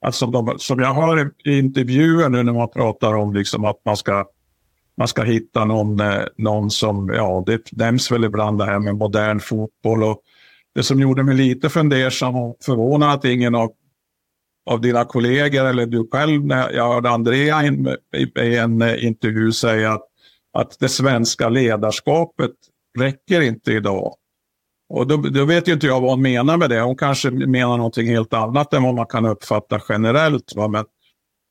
Alltså de, som jag hör i intervjuer nu när man pratar om liksom att man ska, man ska hitta någon, eh, någon som, ja det nämns väl ibland det här med modern fotboll. Och det som gjorde mig lite fundersam och förvånad att ingen av, av dina kollegor eller du själv, när jag hörde Andrea i, i en eh, intervju säga att att det svenska ledarskapet räcker inte idag. Och då, då, vet ju inte jag vad hon menar med det. Hon kanske menar någonting helt annat än vad man kan uppfatta generellt. Va? Men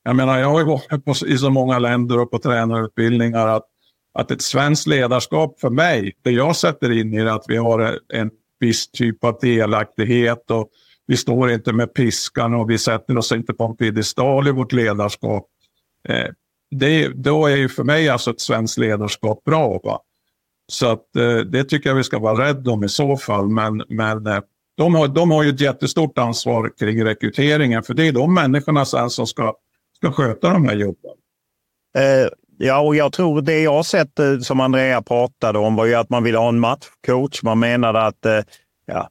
jag menar, jag har ju varit på, i så många länder och på tränarutbildningar att, att ett svenskt ledarskap för mig, det jag sätter in i det, att vi har en viss typ av delaktighet och vi står inte med piskan och vi sätter oss inte på en piedestal i vårt ledarskap. Eh, det, då är ju för mig alltså ett svenskt ledarskap bra. Va? Så att, eh, det tycker jag vi ska vara rädda om i så fall. Men, men eh, de, har, de har ju ett jättestort ansvar kring rekryteringen. För det är de människorna sen som ska, ska sköta de här jobben. Eh, ja, och jag tror det jag har sett eh, som Andrea pratade om var ju att man ville ha en matchcoach. Man menade att eh, ja,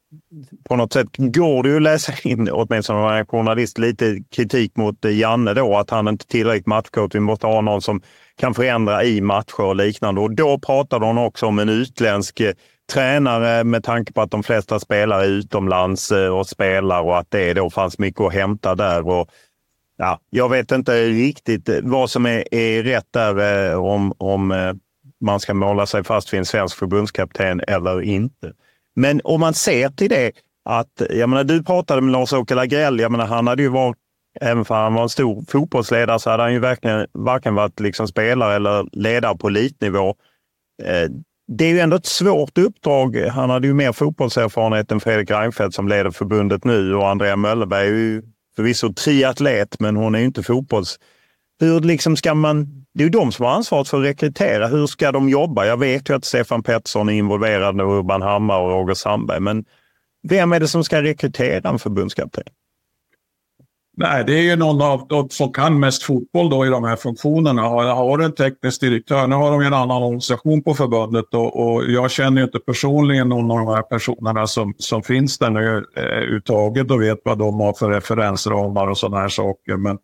på något sätt går det ju att läsa in, åtminstone om man är journalist, lite kritik mot eh, Janne då, att han inte är tillräckligt matchcoach. Vi måste ha någon som kan förändra i matcher och liknande. Och då pratade hon också om en utländsk eh, tränare med tanke på att de flesta spelare är utomlands eh, och spelar och att det då fanns mycket att hämta där. Och, ja, jag vet inte riktigt eh, vad som är, är rätt där eh, om, om eh, man ska måla sig fast vid en svensk förbundskapten eller inte. Men om man ser till det att, jag menar, du pratade med Lars-Åke Lagrell, jag menar, han hade ju varit, även för han var en stor fotbollsledare, så hade han ju verkligen varken varit liksom spelare eller ledare på elitnivå. Eh, det är ju ändå ett svårt uppdrag. Han hade ju mer fotbollserfarenhet än Fredrik Reinfeldt som leder förbundet nu och Andrea Möllerberg är ju förvisso triatlet, men hon är ju inte fotbolls... Hur liksom ska man det är ju de som har ansvaret för att rekrytera. Hur ska de jobba? Jag vet ju att Stefan Pettersson är involverad och Urban Hammar och Roger Sandberg, men vem är det som ska rekrytera en förbundskapten? Nej, det är ju någon av de som kan mest fotboll då i de här funktionerna. Har, har en teknisk direktör, nu har de en annan organisation på förbundet och, och jag känner ju inte personligen någon av de här personerna som, som finns där nu eh, uttaget och vet vad de har för referensramar och sådana här saker. Men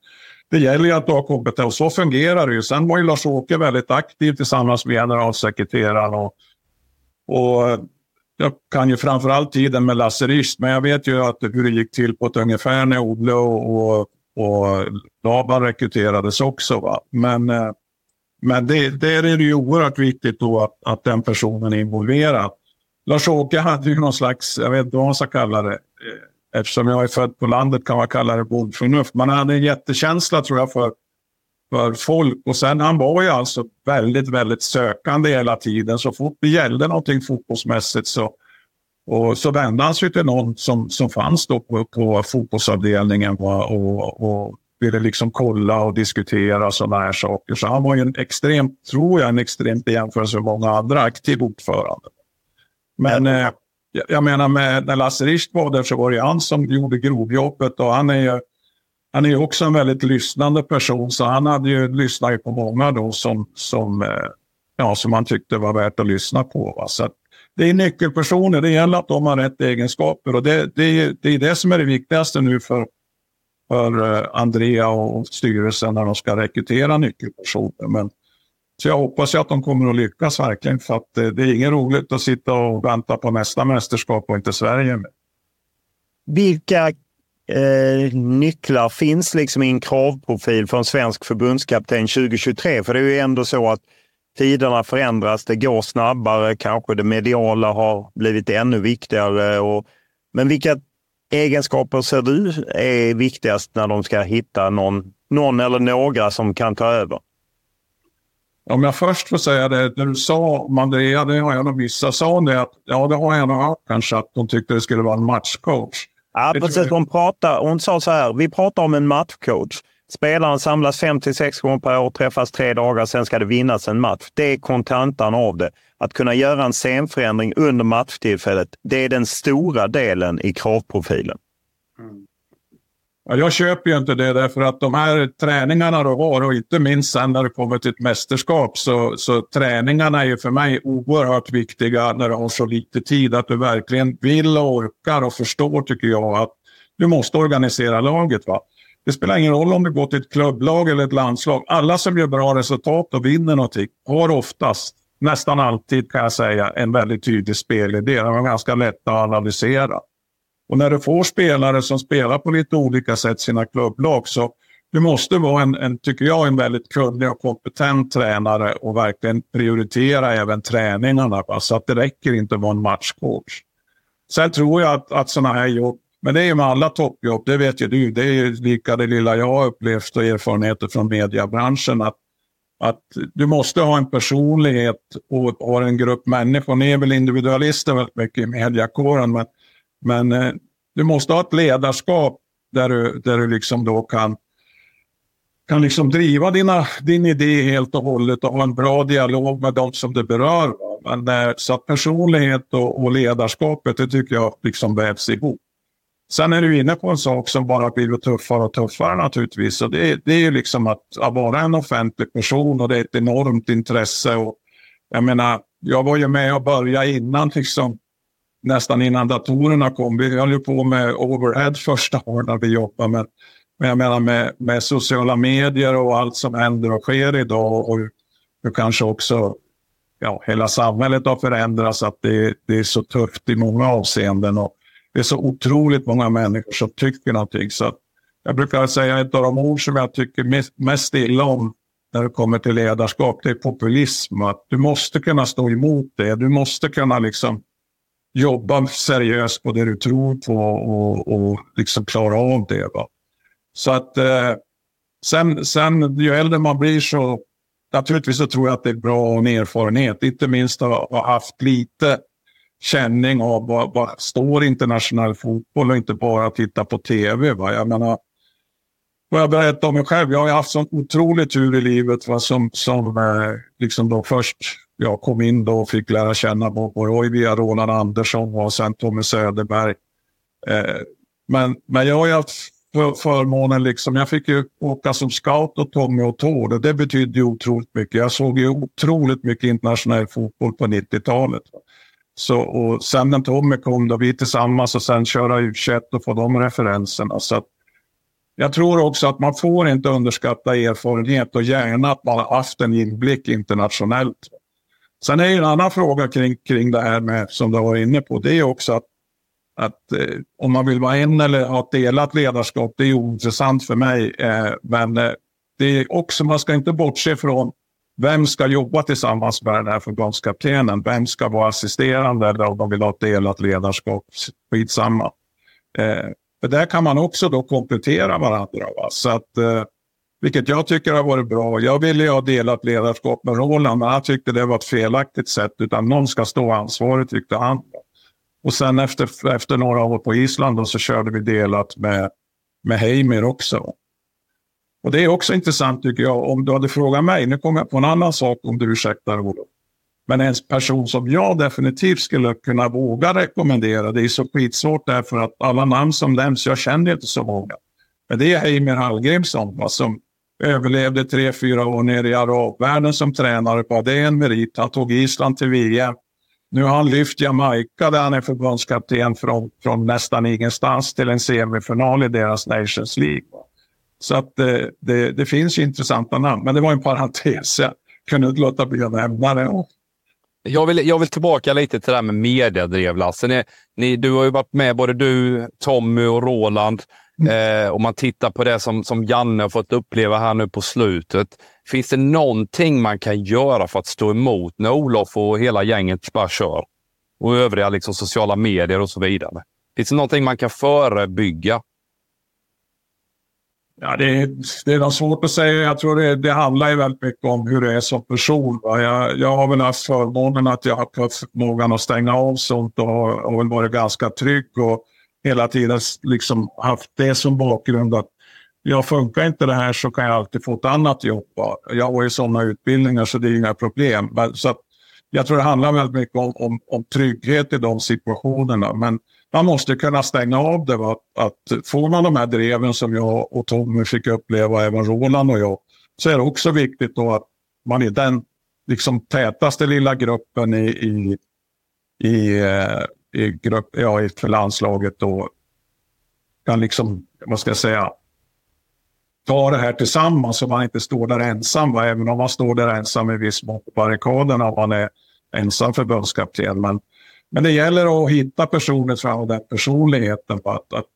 det gäller ju att ha kompetens. Och så fungerar det ju. Sen var ju Lars-Åke väldigt aktiv tillsammans med generalsekreteraren. Och, och jag kan ju framförallt tiden med Lasse Rist, men jag vet ju att hur det gick till på ett ungefär när Olle och, och, och Laban rekryterades också. Va? Men, eh, men det, där är det ju oerhört viktigt då att, att den personen är involverad. Lars-Åke hade ju någon slags, jag vet inte vad man ska kalla det, eh, eftersom jag är född på landet kan man kalla det bondförnuft. Man hade en jättekänsla tror jag för, för folk och sen han var ju alltså väldigt, väldigt sökande hela tiden. Så fort det gällde någonting fotbollsmässigt så, och så vände han sig till någon som, som fanns då på, på fotbollsavdelningen och, och ville liksom kolla och diskutera sådana här saker. Så han var ju en extremt, tror jag, en extremt i jämförelse med många andra aktiv ordförande. Men eh, jag menar med, när Lasse Richt var där så var det han som gjorde grovjobbet och han är ju han är också en väldigt lyssnande person så han hade ju lyssnat på många då som, som, eh, ja, som han tyckte var värt att lyssna på. Va? Så det är nyckelpersoner, det gäller att de har rätt egenskaper och det, det, det är det som är det viktigaste nu för, för eh, Andrea och styrelsen när de ska rekrytera nyckelpersoner. Men så jag hoppas att de kommer att lyckas verkligen för att eh, det är inget roligt att sitta och vänta på nästa mästerskap och inte Sverige. Vilka eh, nycklar finns liksom i en kravprofil för en svensk förbundskapten 2023? För det är ju ändå så att tiderna förändras, det går snabbare, kanske det mediala har blivit ännu viktigare. Och, men vilka egenskaper ser du är viktigast när de ska hitta någon, någon eller några som kan ta över? Om jag först får säga det, när du sa om Andrea, det har jag nog vissa sa det att ja, det har jag nog hört kanske att de tyckte det skulle vara en matchcoach. Ja, precis. Hon, pratar, hon sa så här, vi pratar om en matchcoach. Spelaren samlas fem till sex gånger per år, träffas tre dagar, sen ska det vinnas en match. Det är kontantan av det. Att kunna göra en scenförändring under matchtillfället, det är den stora delen i kravprofilen. Ja, jag köper ju inte det därför att de här träningarna du har och inte minst sen när det kommer till ett mästerskap så, så träningarna är ju för mig oerhört viktiga när du har så lite tid att du verkligen vill och orkar och förstår tycker jag att du måste organisera laget. Va? Det spelar ingen roll om du går till ett klubblag eller ett landslag. Alla som gör bra resultat och vinner någonting har oftast, nästan alltid kan jag säga, en väldigt tydlig spelidé. De är ganska lätta att analysera. Och när du får spelare som spelar på lite olika sätt sina klubblag så du måste vara en, en, tycker jag, en väldigt kunnig och kompetent tränare och verkligen prioritera även träningarna. Va? Så att det räcker inte att vara en matchcoach. Sen tror jag att, att sådana här jobb, men det är ju med alla toppjobb, det vet ju du, det är ju lika det lilla jag har upplevt och erfarenheter från mediebranschen. Att, att du måste ha en personlighet och, och en grupp människor. Ni är väl individualister väldigt mycket i mediakåren, men men eh, du måste ha ett ledarskap där du, där du liksom då kan, kan liksom driva dina, din idé helt och hållet och ha en bra dialog med de som det berör. Men, eh, så att personlighet och, och ledarskapet, det tycker jag liksom vävs ihop. Sen är du inne på en sak som bara blivit tuffare och tuffare naturligtvis. Och det, det är ju liksom att, att vara en offentlig person och det är ett enormt intresse. Och, jag menar, jag var ju med och började innan liksom, nästan innan datorerna kom. Vi höll ju på med overhead första året när vi jobbade. Men, men jag menar med, med sociala medier och allt som händer och sker idag och hur kanske också ja, hela samhället har förändrats. Att det, det är så tufft i många avseenden. Och det är så otroligt många människor som tycker någonting. Så jag brukar säga ett av de ord som jag tycker mest, mest illa om när det kommer till ledarskap, det är populism. Att du måste kunna stå emot det. Du måste kunna liksom jobba seriöst på det du tror på och, och liksom klara av det. Va? Så att eh, sen, sen ju äldre man blir så naturligtvis så tror jag att det är bra att ha en erfarenhet. Inte minst att ha haft lite känning av vad, vad står internationell fotboll och inte bara titta på tv. Va? Jag menar, får jag berätta om mig själv. Jag har haft sån otrolig tur i livet va? som, som eh, liksom då först jag kom in då och fick lära känna Bobo via Roland Andersson och sen Tommy Söderberg. Eh, men, men jag har ju haft för, förmånen, liksom, jag fick ju åka som scout och Tommy och Tord det betydde ju otroligt mycket. Jag såg ju otroligt mycket internationell fotboll på 90-talet. Så, och sen när Tommy kom då vi tillsammans och sen köra U21 och få de referenserna. Så att, jag tror också att man får inte underskatta erfarenhet och gärna att man har haft en inblick internationellt. Sen är en annan fråga kring, kring det här med, som du var inne på, det är också att, att eh, om man vill vara en eller ha ett delat ledarskap, det är ointressant för mig. Eh, men eh, det är också, man ska inte bortse från vem ska jobba tillsammans med den här förbundskaptenen? Vem ska vara assisterande eller om de vill ha ett delat ledarskap? Skitsamma. Eh, för där kan man också då komplettera varandra. Va? Så att, eh, vilket jag tycker har varit bra. Jag ville ju ha delat ledarskap med Roland, men han tyckte det var ett felaktigt sätt. Utan någon ska stå ansvarig, tyckte han. Och sen efter, efter några år på Island då, så körde vi delat med, med Heimir också. Och det är också intressant tycker jag. Om du hade frågat mig, nu kommer jag på en annan sak om du ursäktar Olof. Men en person som jag definitivt skulle kunna våga rekommendera, det är så skitsvårt därför att alla namn som nämns, jag känner inte så många. Men det är Heimir Hallgrimsson som överlevde tre, fyra år nere i arabvärlden som tränare. På. det är en merit. Han tog Island till VM. Nu har han lyft Jamaica där han är förbundskapten från, från nästan ingenstans till en semifinal i deras Nations League. Så att det, eh, det, det finns intressanta namn, men det var en parentes. Jag kunde inte låta bli att nämna det. Jag vill, jag vill tillbaka lite till det här med mediedrev, Lasse. Ni, ni, du har ju varit med, både du, Tommy och Roland. Eh, om man tittar på det som, som Janne har fått uppleva här nu på slutet. Finns det någonting man kan göra för att stå emot när Olof och hela gänget bara kör? Och övriga liksom, sociala medier och så vidare. Finns det någonting man kan förebygga? Ja, det, är, det är nog svårt att säga. Jag tror det, det handlar ju väldigt mycket om hur det är som person. Jag, jag har väl haft förmånen att jag har haft förmågan att stänga av sånt och har, har väl varit ganska trygg. Och hela tiden liksom haft det som bakgrund att jag funkar inte det här så kan jag alltid få ett annat jobb. Jag har ju sådana utbildningar så det är inga problem. Så att, jag tror det handlar väldigt mycket om, om, om trygghet i de situationerna. Men man måste kunna stänga av det. Va? Att får man de här dreven som jag och Tommy fick uppleva, även Roland och jag, så är det också viktigt då att man i den liksom tätaste lilla gruppen i, i, i, eh, i, grupp, ja, för landslaget då kan liksom, vad ska jag säga, ta det här tillsammans så man inte står där ensam. Va? Även om man står där ensam i viss mån på barrikaderna om man är ensam förbundskapten. Men, men det gäller att hitta personer från den personligheten. Va? Att, att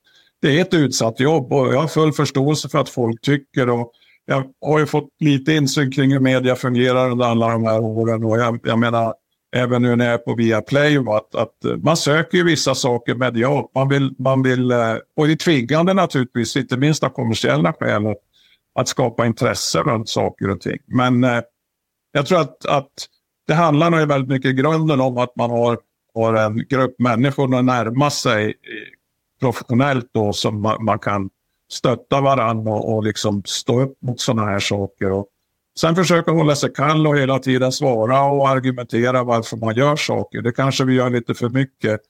det är ett utsatt jobb och jag har full förståelse för att folk tycker och jag har ju fått lite insyn kring hur media fungerar under alla de här åren. Och jag, jag menar, även nu när jag är på Viaplay, att, att eh, man söker ju vissa saker medialt. Man vill, man vill, eh, och det är tvingande naturligtvis, inte minst av kommersiella skäl, att, att skapa intresse runt saker och ting. Men eh, jag tror att, att det handlar nog väldigt mycket i grunden om att man har, har en grupp människor att närma sig eh, professionellt då som man, man kan stötta varandra och, och liksom stå upp mot sådana här saker. Och sen försöka hålla sig kall och hela tiden svara och argumentera varför man gör saker. Det kanske vi gör lite för mycket.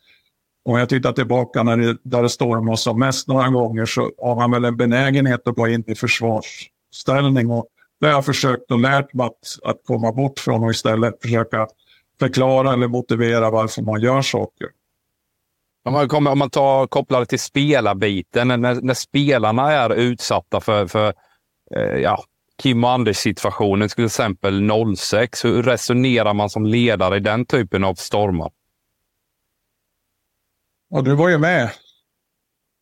Om jag tittar tillbaka när det, där det stormar som mest några gånger så har man väl en benägenhet att gå in i försvarsställning. Och det har jag försökt och lärt mig att, att komma bort från och istället försöka förklara eller motivera varför man gör saker. Om man, kommer, om man tar, kopplar det till spelarbiten, när, när spelarna är utsatta för, för eh, ja, Kim och Anders situationen, till exempel 06. Hur resonerar man som ledare i den typen av stormar? Ja, du var ju med.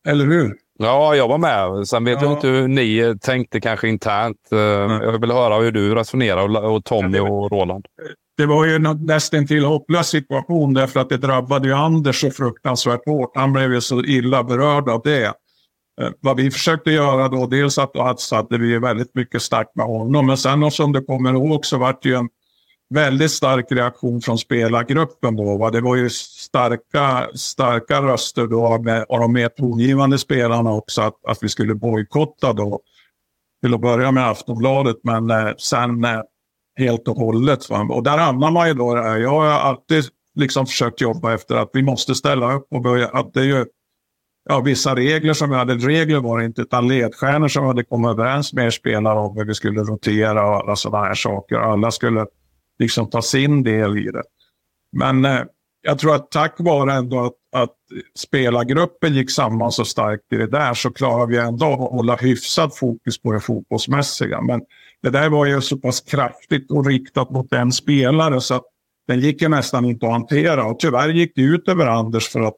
Eller hur? Ja, jag var med. Sen vet ja. jag inte hur ni tänkte kanske internt. Mm. Jag vill höra hur du resonerar och Tommy och Roland det var ju nästan till hopplös situation därför att det drabbade ju Anders så fruktansvärt hårt. Han blev ju så illa berörd av det. Eh, vad vi försökte göra då, dels att, att hade vi väldigt mycket starkt med honom, men sen som du kommer ihåg så var det ju en väldigt stark reaktion från spelargruppen då. Va? Det var ju starka, starka röster då med, av de mer tongivande spelarna också att, att vi skulle bojkotta då. Till att börja med Aftonbladet, men eh, sen eh, helt och hållet. Va? Och där hamnar man ju då. Eh, jag har alltid liksom försökt jobba efter att vi måste ställa upp och börja. Att det är ju ja, vissa regler som vi hade. Regler var det inte, utan ledstjärnor som vi hade kommit överens med er spelare om hur vi skulle rotera och alla sådana här saker. Alla skulle liksom ta sin del i det. Men eh, jag tror att tack vare ändå att, att spelargruppen gick samman så starkt i det där så klarar vi ändå att hålla hyfsat fokus på det fotbollsmässiga. Men det där var ju så pass kraftigt och riktat mot en spelare så att den gick ju nästan inte att hantera. Och tyvärr gick det ut över Anders för att,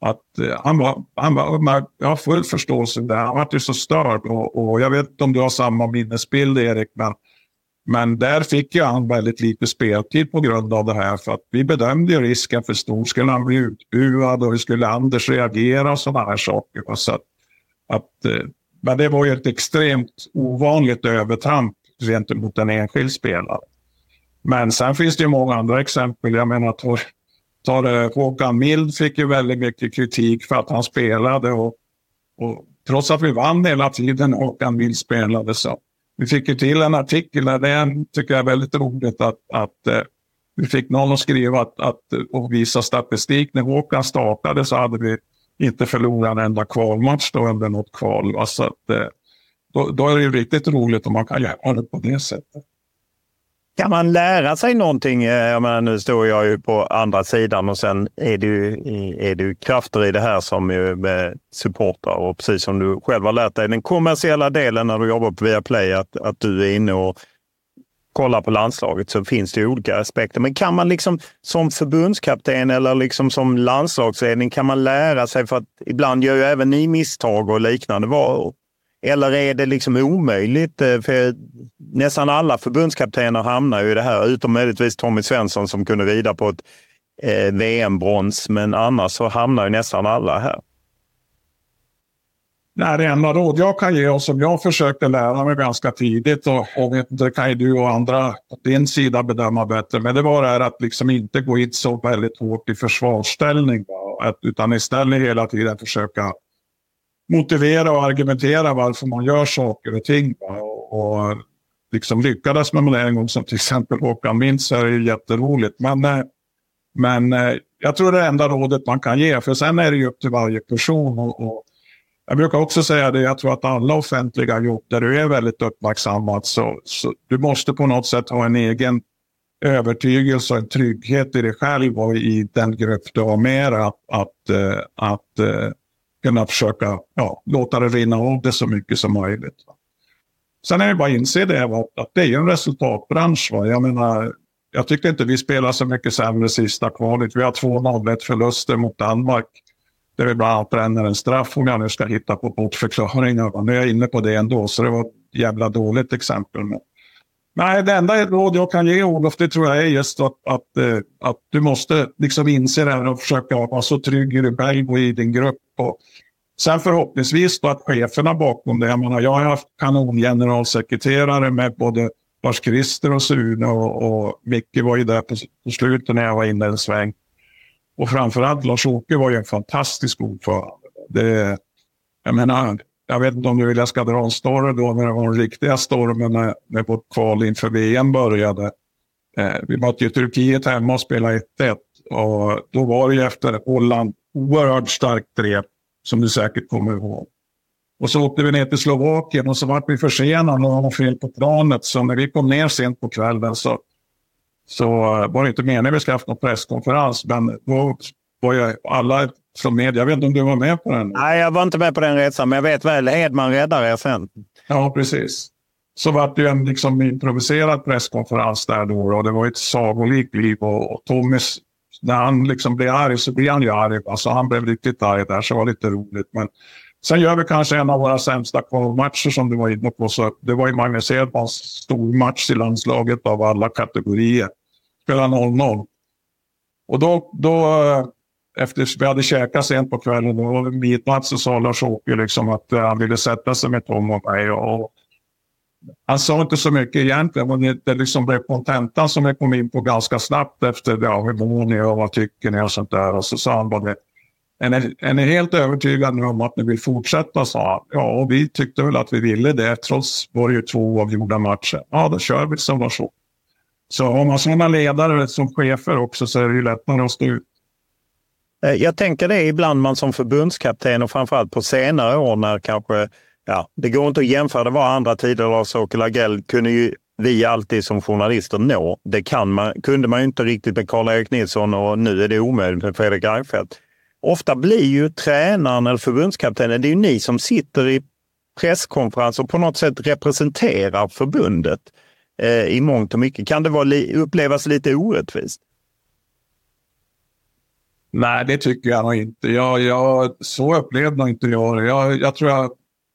att eh, han var, han var, jag har full förståelse där. Han var ju så störd och, och, jag vet inte om du har samma minnesbild Erik, men, men där fick ju han väldigt lite speltid på grund av det här. För att vi bedömde ju risken för stor. Skulle han bli utbuad och hur skulle Anders reagera och sådana här saker. Så att, att, eh, men det var ju ett extremt ovanligt övertramp gentemot en enskild spelare. Men sen finns det ju många andra exempel. Jag menar, tar, det, eh, Håkan Mild fick ju väldigt mycket kritik för att han spelade. Och, och trots att vi vann hela tiden Håkan Mild spelade så vi fick ju till en artikel där det tycker jag är väldigt roligt att, att eh, vi fick någon att skriva att, att, och visa statistik. När Håkan startade så hade vi inte förlorat en enda kvalmatch då under något kval. Alltså att, eh, då, då, är det ju riktigt roligt om man kan göra det på det sättet. Kan man lära sig någonting? Eh, jag menar, nu står jag ju på andra sidan och sen är det ju, är det ju krafter i det här som ju eh, supportrar och precis som du själv har lärt dig den kommersiella delen när du jobbar på Viaplay, att, att du är inne och kollar på landslaget så finns det olika aspekter. Men kan man liksom som förbundskapten eller liksom som landslagsledning, kan man lära sig? För att ibland gör ju även ni misstag och liknande. Vad, eller är det liksom omöjligt? Eh, för nästan alla förbundskaptener hamnar ju i det här, utom möjligtvis Tommy Svensson som kunde rida på ett eh, VM-brons. Men annars så hamnar ju nästan alla här. Nej, det enda råd jag kan ge och som jag försökte lära mig ganska tidigt och, och det kan ju du och andra på din sida bedöma bättre. Men det var det här att liksom inte gå in så väldigt hårt i försvarsställning. Att, utan istället hela tiden försöka motivera och argumentera varför man gör saker och ting. Och, och liksom lyckades med det en gång som till exempel Håkan Mint så är det ju jätteroligt. Men, eh, men eh, jag tror det är det enda rådet man kan ge. För sen är det ju upp till varje person. Och, och jag brukar också säga det, jag tror att alla offentliga jobb där du är väldigt uppmärksammad så, så du måste på något sätt ha en egen övertygelse och en trygghet i dig själv och i den grupp du har med dig att, att, eh, att, att kunna försöka ja, låta det rinna av det så mycket som möjligt. Sen är det bara att inse det, att, att det är en resultatbransch. Va? Jag menar, jag tycker inte vi spelar så mycket sämre sista kvalet. Vi har två 0 förluster mot Danmark. Där vi bland annat bränner en straff om jag nu ska hitta på bortförklaringar. Nu är jag inne på det ändå, så det var ett jävla dåligt exempel. Men, nej, det enda råd jag kan ge Olof, det tror jag är just att, att, eh, att du måste liksom inse det här och försöka vara så trygg i dig själv och i din grupp. Och Sen förhoppningsvis då att cheferna bakom det, jag menar jag har haft kanongeneralsekreterare med både Lars-Christer och Sune och, och Micke var ju där på, på slutet när jag var inne en sväng. Och framförallt Lars-Åke var ju en fantastisk ordförande. Det, jag menar, jag vet inte om du vill jag ska dra en story då när det var den riktiga stormen när, när vårt kval inför VM började. Eh, vi mötte ju Turkiet hemma och spelade 1-1 och då var det ju efter Holland oerhört starkt drev som du säkert kommer ihåg. Och så åkte vi ner till Slovakien och så var vi försenade och var fel på planet. Så när vi kom ner sent på kvällen så, så var det inte meningen att vi skulle haft någon presskonferens. Men då var ju alla från media, jag vet inte om du var med på den? Nej, jag var inte med på den resan, men jag vet väl, Edman räddade er sen. Ja, precis. Så var det ju en liksom improviserad presskonferens där då och det var ett sagolikt liv och, och Tommys när han liksom blir arg så blir han ju arg. Alltså han blev riktigt arg där, så det var lite roligt. Men sen gör vi kanske en av våra sämsta kvalmatcher som du var inne på. Så det var ju Magnus Edmans stormatch i landslaget av alla kategorier. Spelade 0-0. Och då, då eh, efter vi hade käkat sent på kvällen, då var det midnatt, så sa Lars-Åke liksom att eh, han ville sätta sig med Tom och mig. Och han sa inte så mycket egentligen, men det, det liksom blev kontentan som jag kom in på ganska snabbt efter ja, hur mår ni och vad tycker ni och sånt där. Och så sa han bara det. Är ni, är ni helt övertygade om att ni vill fortsätta? sa han. Ja, och vi tyckte väl att vi ville det. Trots var det ju två avgjorda matcher. Ja, då kör vi som var så. Så har man sådana ledare som chefer också så är det ju lättare att stå ut. Eh, jag tänker det ibland man som förbundskapten och framförallt på senare år när kanske ja, det går inte att jämföra. Det var andra tider. Lars-Åke Lagell kunde ju vi alltid som journalister nå. Det kan man, kunde man ju inte riktigt med Karl-Erik Nilsson och nu är det omöjligt med Fredrik Reinfeldt. Ofta blir ju tränaren eller förbundskaptenen, det är ju ni som sitter i presskonferens och på något sätt representerar förbundet eh, i mångt och mycket. Kan det vara, upplevas lite orättvist? Nej, det tycker jag nog inte. Jag, jag, så upplevde nog inte jag det. Jag, jag tror jag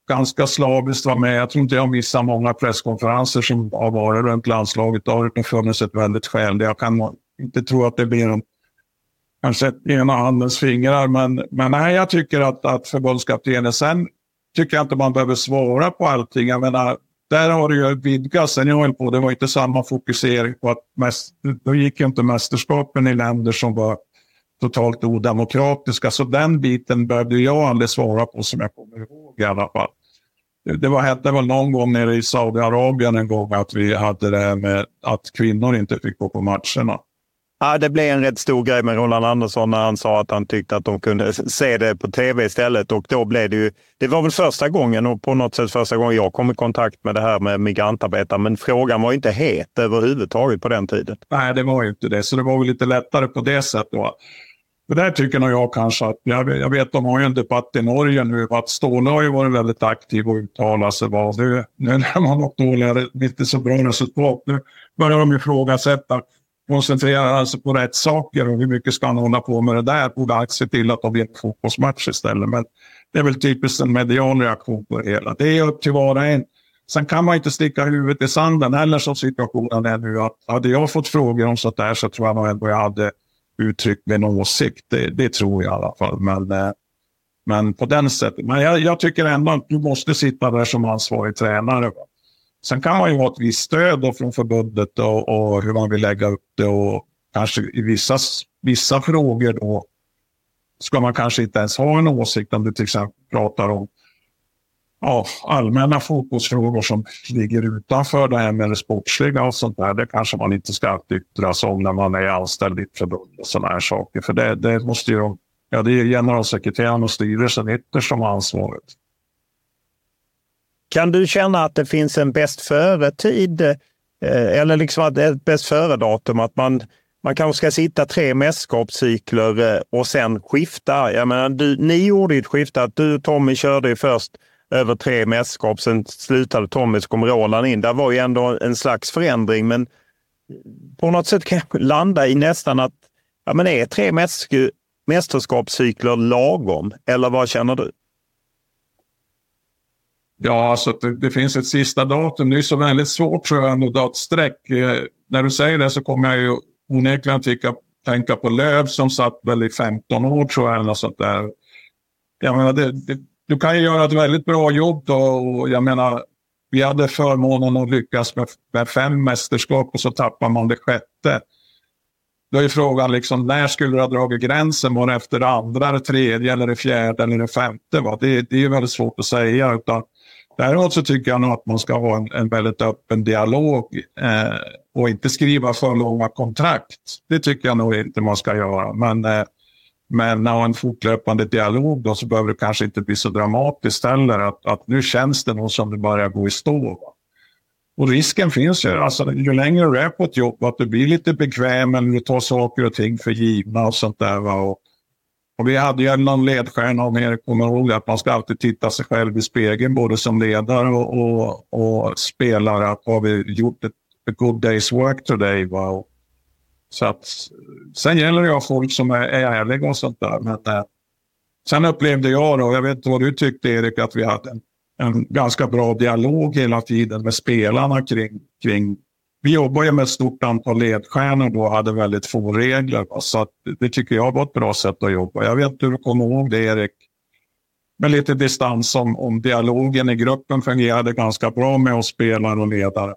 ganska slaviskt var med. Jag tror inte jag missar många presskonferenser som har varit runt landslaget. Det har funnits ett väldigt skäl. Jag kan inte tro att det blir en, kanske ena handens fingrar. Men, men nej, jag tycker att, att förbundskaptenen, sen tycker jag inte man behöver svara på allting. Jag menar, där har det ju vidgats sen jag höll på. Det var inte samma fokusering på att mäst, då gick ju inte mästerskapen i länder som var totalt odemokratiska. Så den biten behövde jag aldrig svara på som jag kommer ihåg i alla fall. Det var, hette väl någon gång nere i Saudiarabien en gång att vi hade det här med att kvinnor inte fick gå på matcherna. Ja, det blev en rätt stor grej med Roland Andersson när han sa att han tyckte att de kunde se det på tv istället. Och då blev det ju, det var väl första gången och på något sätt första gången jag kom i kontakt med det här med migrantarbetare. Men frågan var inte het överhuvudtaget på den tiden. Nej, det var ju inte det. Så det var väl lite lättare på det sättet. Då. Det där tycker nog jag kanske att, jag, jag vet de har ju en debatt i Norge nu, att Ståhle har ju varit väldigt aktiv och uttalat sig. Bara, nu, nu när man har dåliga, inte så bra resultat, nu börjar de ifrågasätta, koncentrera sig på rätt saker och hur mycket ska han hålla på med det där? Borde han se till att de vinner fotbollsmatch istället. Men det är väl typiskt en medial reaktion på det hela. Det är upp till var och en. Sen kan man inte sticka huvudet i sanden heller som situationen är nu. Att hade jag fått frågor om sånt där så tror jag nog ändå jag hade uttryckt med en åsikt. Det, det, tror jag i alla fall. Men, eh, men på den sättet. Men jag, jag, tycker ändå att du måste sitta där som ansvarig tränare. Va? Sen kan man ju ha ett visst stöd från förbundet och, och, hur man vill lägga upp det. Och kanske i vissa, vissa frågor då ska man kanske inte ens ha en åsikt om du till exempel pratar om ja, allmänna fotbollsfrågor som ligger utanför det här med det sportsliga och sånt där. Det kanske man inte ska yttra sig om när man är anställd i ett förbund och sådana här saker. För det, det måste ju ja, det är generalsekreteraren och styrelsen ytterst som har ansvaret. Kan du känna att det finns en bäst före-tid eh, eller liksom att det är ett bäst före-datum? Att man, man kanske ska sitta tre mästerskapscykler eh, och sen skifta. Jag menar, du, ni gjorde ju ett skifte att du och Tommy körde ju först över tre mästerskap. Sen slutade Tommy så kom Roland in. Det var ju ändå en slags förändring, men på något sätt kan jag landa i nästan att ja, men är tre mästerskapscykler lagom? Eller vad känner du? Ja, alltså det, det, finns ett sista datum. Det är så väldigt svårt tror jag att dra ett streck. Eh, när du säger det så kommer jag ju onekligen tycka, tänka på Löv som satt väl i 15 år tror jag. Eller sånt där. Jag menar, det, det, du kan ju göra ett väldigt bra jobb då. Och jag menar, vi hade förmånen att lyckas med, med fem mästerskap och så tappar man det sjätte. Då är frågan liksom, när skulle du ha dragit gränsen? Var det efter det andra, det tredje, eller det fjärde eller det femte? Va? Det, det är väldigt svårt att säga. Utan Däremot så tycker jag nog att man ska ha en, en väldigt öppen dialog eh, och inte skriva för långa kontrakt. Det tycker jag nog inte man ska göra. Men, eh, men ha en fortlöpande dialog då så behöver det kanske inte bli så dramatiskt heller. Att, att nu känns det nog som det börjar gå i stå. Och risken finns ju, alltså, ju längre du är på ett jobb, att du blir lite bekväm eller du tar saker och ting för givna och sånt där. Va? Och, och vi hade ju någon ledstjärna, om er kommer ihåg att man ska alltid titta sig själv i spegeln, både som ledare och, och, och spelare. Att har vi gjort ett, a good day's work today? Va? Så att, sen gäller det att folk som är, är ärliga och sånt där. Men, eh, sen upplevde jag, då, jag vet inte vad du tyckte Erik, att vi hade en, en ganska bra dialog hela tiden med spelarna kring, kring vi jobbar ju med ett stort antal ledstjärnor då och hade väldigt få regler. Så det tycker jag var ett bra sätt att jobba. Jag vet inte hur du kommer ihåg det Erik. Med lite distans om, om dialogen i gruppen fungerade ganska bra med oss spelare och ledare.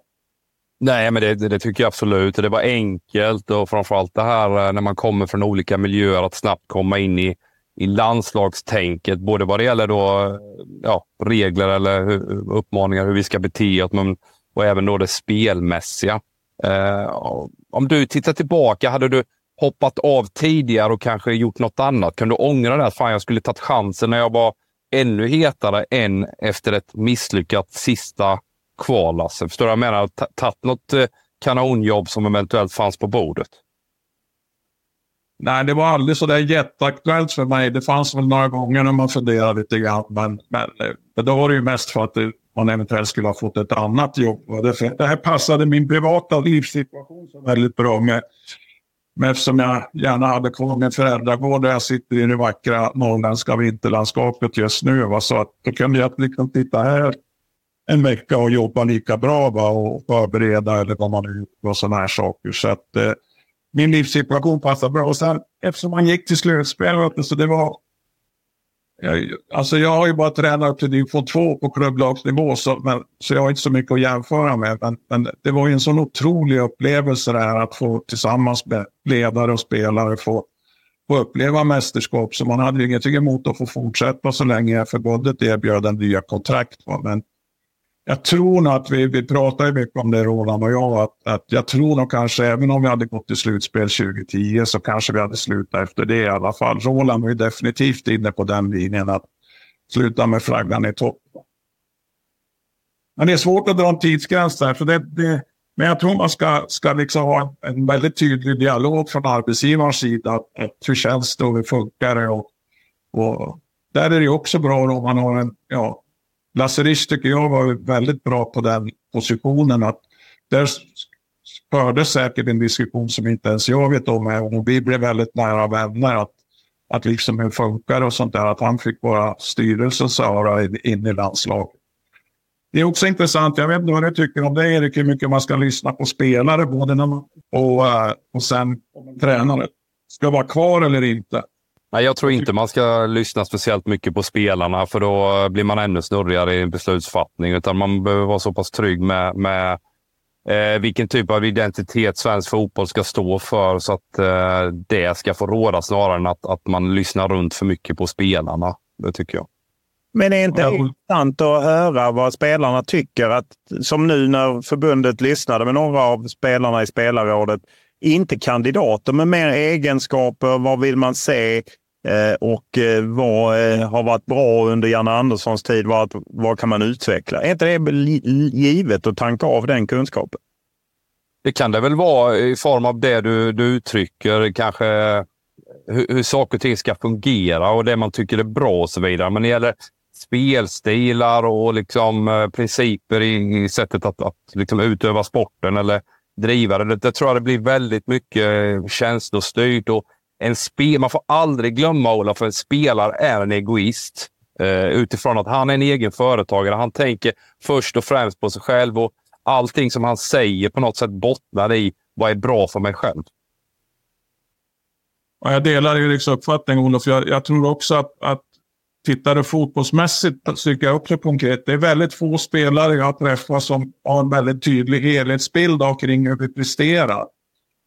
Nej, men det, det, tycker jag absolut. Det var enkelt och framförallt det här eh, när man kommer från olika miljöer att snabbt komma in i, i landslagstänket. Både vad det gäller då, eh, ja, regler eller uppmaningar hur vi ska bete oss, men och även då det spelmässiga. Eh, om du tittar tillbaka, hade du hoppat av tidigare och kanske gjort något annat? Kan du ångra det? Att fan, jag skulle tagit chansen när jag var ännu hetare än efter ett misslyckat sista kvar, Lasse. Förstår du vad jag menar? Tagit något eh, kanonjobb som eventuellt fanns på bordet? Nej, det var aldrig så där jätteaktuellt för mig. Det fanns väl några gånger när man funderade lite grann. Men, men, eh, men då var det ju mest för att det, man eventuellt skulle ha fått ett annat jobb. Det, det här passade min privata livssituation så väldigt bra med. Men eftersom jag gärna hade kvar min föräldragård där jag sitter i det vackra norrländska vinterlandskapet just nu. Va? Så att då kunde jag liksom titta här en vecka och jobba lika bra va? och förbereda eller vad man nu och sådana här saker. Så att eh, min livssituation passade bra. Och sen eftersom man gick till slutspel, så det var jag, alltså jag har ju bara tränat upp till division 2 på klubblagsnivå så, men, så jag har inte så mycket att jämföra med. Men, men, det var ju en sån otrolig upplevelse det här att få tillsammans med ledare och spelare få, få uppleva mästerskap. Så man hade ju ingenting emot att få fortsätta så länge förbundet erbjöd en nya kontrakt. Va? Men jag tror nog att vi, vi pratar ju mycket om det Roland och jag, att, att jag tror nog kanske även om vi hade gått till slutspel 2010 så kanske vi hade slutat efter det i alla fall. Roland var ju definitivt inne på den linjen att sluta med flaggan i topp. Men det är svårt att dra en tidsgräns där. För det, det, men jag tror man ska, ska liksom ha en väldigt tydlig dialog från arbetsgivarens sida. Att, att hur känns det och hur funkar det? Och, och där är det också bra om man har en, ja, Lasse Risch tycker jag var väldigt bra på den positionen. att Där fördes säkert en diskussion som inte ens jag vet om. Och vi blev väldigt nära vänner. Att, att liksom hur funkar och sånt där. Att han fick vara styrelsens öra in i landslaget. Det är också intressant, jag vet inte vad du tycker om det Erik, hur mycket man ska lyssna på spelare både när man, och, eh, och sen om en tränare ska vara kvar eller inte. Nej, jag tror inte man ska lyssna speciellt mycket på spelarna, för då blir man ännu snurrigare i beslutsfattning. Utan man behöver vara så pass trygg med, med eh, vilken typ av identitet svensk fotboll ska stå för, så att eh, det ska få råda snarare än att, att man lyssnar runt för mycket på spelarna. Det tycker jag. Men är inte det intressant att höra vad spelarna tycker? Att, som nu när förbundet lyssnade med några av spelarna i spelarrådet. Inte kandidater, men mer egenskaper. Vad vill man se? Eh, och eh, vad eh, har varit bra under Janne Anderssons tid? Vad, vad kan man utveckla? Är inte det givet att tanka av den kunskapen? Det kan det väl vara i form av det du, du uttrycker, kanske hur, hur saker och ting ska fungera och det man tycker är bra och så vidare. Men när det gäller spelstilar och liksom, principer i, i sättet att, att liksom utöva sporten eller driva det. Det, tror jag det blir väldigt mycket eh, känslostyrt. Och en spel, man får aldrig glömma, Ola, för en spelare är en egoist. Eh, utifrån att han är en egen företagare. Han tänker först och främst på sig själv och allting som han säger på något sätt bottnar i vad är bra för mig själv. Ja, jag delar Eriks liksom uppfattning, Olof. Jag, jag tror också att, att tittar du fotbollsmässigt, tycker jag också konkret, det är väldigt få spelare jag träffar som har en väldigt tydlig helhetsbild av kring hur vi presterar.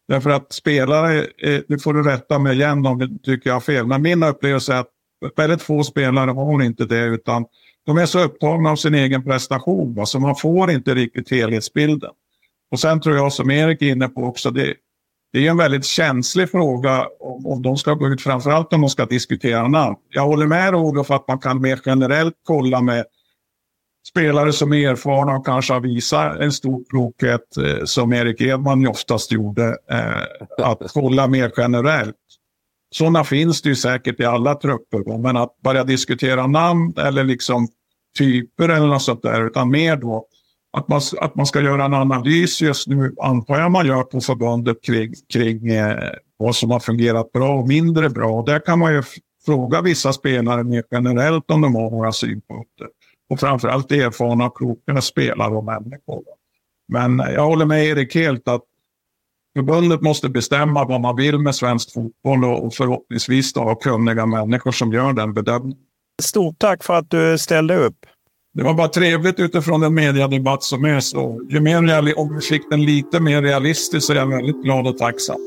Därför att spelare, eh, det får du rätta mig igen om du tycker jag har fel, men min upplevelse är att väldigt få spelare har inte det, utan de är så upptagna av sin egen prestation, va? så man får inte riktigt helhetsbilden. Och sen tror jag, som Erik är inne på också, det, det är en väldigt känslig fråga om, om de ska gå ut, framförallt om de ska diskutera namn. Jag håller med Olof att man kan mer generellt kolla med spelare som är erfarna och kanske har visat en stor klokhet eh, som Erik Edman oftast gjorde. Eh, att kolla mer generellt. Sådana finns det ju säkert i alla trupper. Men att börja diskutera namn eller liksom typer eller något sånt där. Utan mer då att man, att man ska göra en analys just nu, antar jag man gör på förbundet kring, kring eh, vad som har fungerat bra och mindre bra. Där kan man ju fråga vissa spelare mer generellt om de har några synpunkter. Och framförallt erfarna och kloka spelare och människor. Men jag håller med Erik helt att förbundet måste bestämma vad man vill med svensk fotboll och förhoppningsvis då ha kunniga människor som gör den bedömningen. Stort tack för att du ställde upp. Det var bara trevligt utifrån den mediedebatt som är. Så ju mer om vi fick den lite mer realistisk så är jag väldigt glad och tacksam.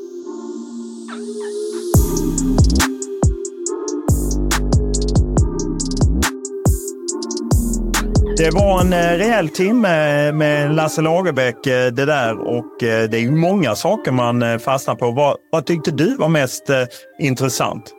Det var en eh, rejäl timme eh, med Lasse Lagerbäck eh, det där och det är ju många saker man fastnar på. Vad, vad tyckte du var mest intressant?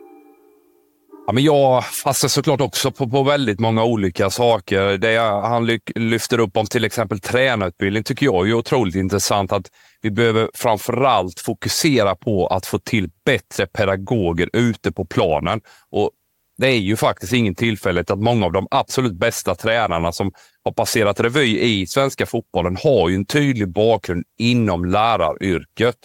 Ja, men jag fastnar såklart också på, på väldigt många olika saker. Det han lyfter upp om till exempel tränarutbildning tycker jag är otroligt intressant. Att vi behöver framförallt fokusera på att få till bättre pedagoger ute på planen. Och det är ju faktiskt ingen tillfällighet att många av de absolut bästa tränarna som har passerat revy i svenska fotbollen har ju en tydlig bakgrund inom läraryrket.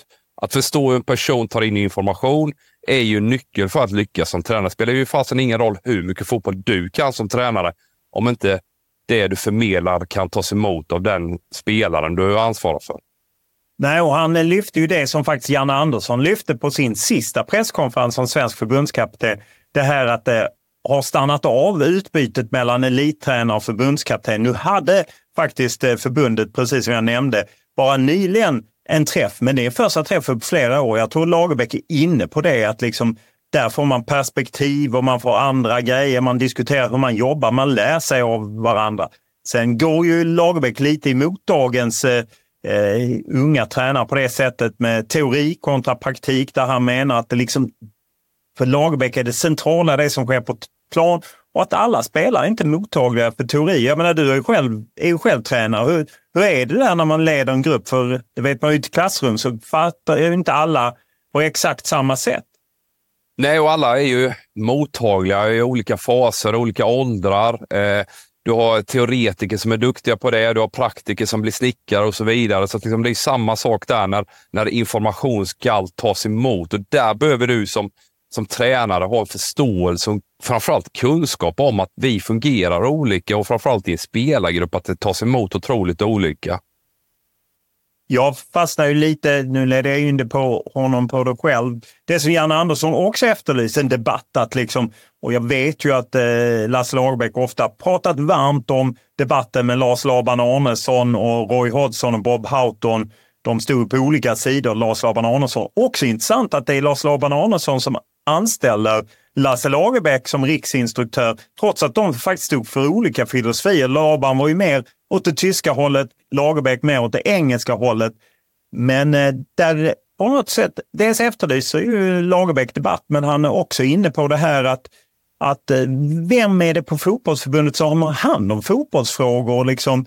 Att förstå hur en person tar in information, är ju nyckeln för att lyckas som tränare. Det spelar ju fasen ingen roll hur mycket fotboll du kan som tränare om inte det du förmedlar kan tas emot av den spelaren du ansvarar för. Nej, och han lyfte ju det som faktiskt Janne Andersson lyfte på sin sista presskonferens som svensk förbundskapten. Det här att det har stannat av utbytet mellan elittränare och förbundskapten. Nu hade faktiskt eh, förbundet, precis som jag nämnde, bara nyligen en träff, men det är första träffen på flera år. Jag tror Lagerbäck är inne på det, att liksom, där får man perspektiv och man får andra grejer. Man diskuterar hur man jobbar, man lär sig av varandra. Sen går ju Lagerbäck lite emot dagens eh, eh unga tränare på det sättet med teori kontra praktik, där han menar att det liksom, för Lagerbäck är det centrala det som sker på plan och att alla spelare är inte mottagliga för teori. Jag menar, du är ju själv, är ju själv tränare. Hur, hur är det där när man leder en grupp? För det vet man ju i ett klassrum så fattar ju inte alla på exakt samma sätt. Nej, och alla är ju mottagliga i olika faser, olika åldrar. Eh, du har teoretiker som är duktiga på det, du har praktiker som blir snickare och så vidare. Så liksom det är samma sak där när, när information ska tas emot. Och där behöver du som som tränare har förståelse och framförallt kunskap om att vi fungerar olika och framförallt i en spelargrupp att det tas emot otroligt olika. Jag fastnar ju lite, nu leder jag in det på honom på det själv. Det som Janne Andersson också efterlyser, en debatt att liksom, och jag vet ju att eh, Lasse Lagerbäck ofta pratat varmt om debatten med Lars Laban Arnesson och Roy Hodgson och Bob Houghton. De stod på olika sidor, Lars Laban Arnesson. Också intressant att det är Lars Laban Arnesson som anställer Lasse Lagerbäck som riksinstruktör, trots att de faktiskt stod för olika filosofier. Laban var ju mer åt det tyska hållet, Lagerbäck mer åt det engelska hållet. Men eh, där på något sätt, dels efterlyser ju Lagerbäck debatt, men han är också inne på det här att, att eh, vem är det på fotbollsförbundet som har hand om fotbollsfrågor? Liksom,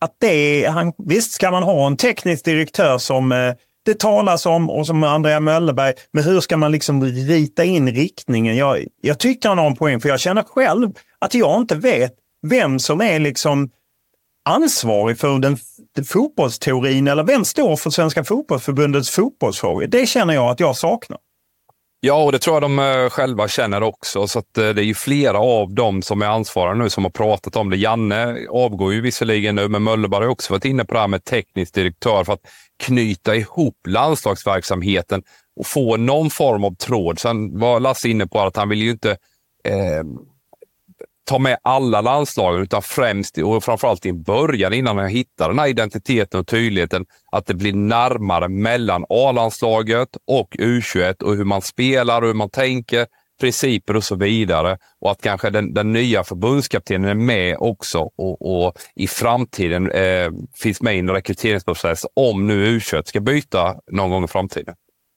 att det är, han, visst ska man ha en teknisk direktör som eh, det talas om och som Andrea Möllerberg, men hur ska man liksom rita in riktningen? Jag, jag tycker han har en poäng, för jag känner själv att jag inte vet vem som är liksom ansvarig för den, den fotbollsteorin eller vem står för Svenska fotbollsförbundets fotbollsfrågor? Det känner jag att jag saknar. Ja, och det tror jag de eh, själva känner också. Så att, eh, det är ju flera av dem som är ansvariga nu som har pratat om det. Janne avgår ju visserligen nu, men Möllerberg har också varit inne på det här med teknisk direktör för att knyta ihop landslagsverksamheten och få någon form av tråd. Sen var Lasse inne på att han vill ju inte eh, ta med alla landslagen, utan främst och framförallt i början innan han hittar den här identiteten och tydligheten, att det blir närmare mellan A-landslaget och U21 och hur man spelar och hur man tänker, principer och så vidare. Och att kanske den, den nya förbundskaptenen är med också och, och i framtiden eh, finns med i en rekryteringsprocess om nu U21 ska byta någon gång i framtiden.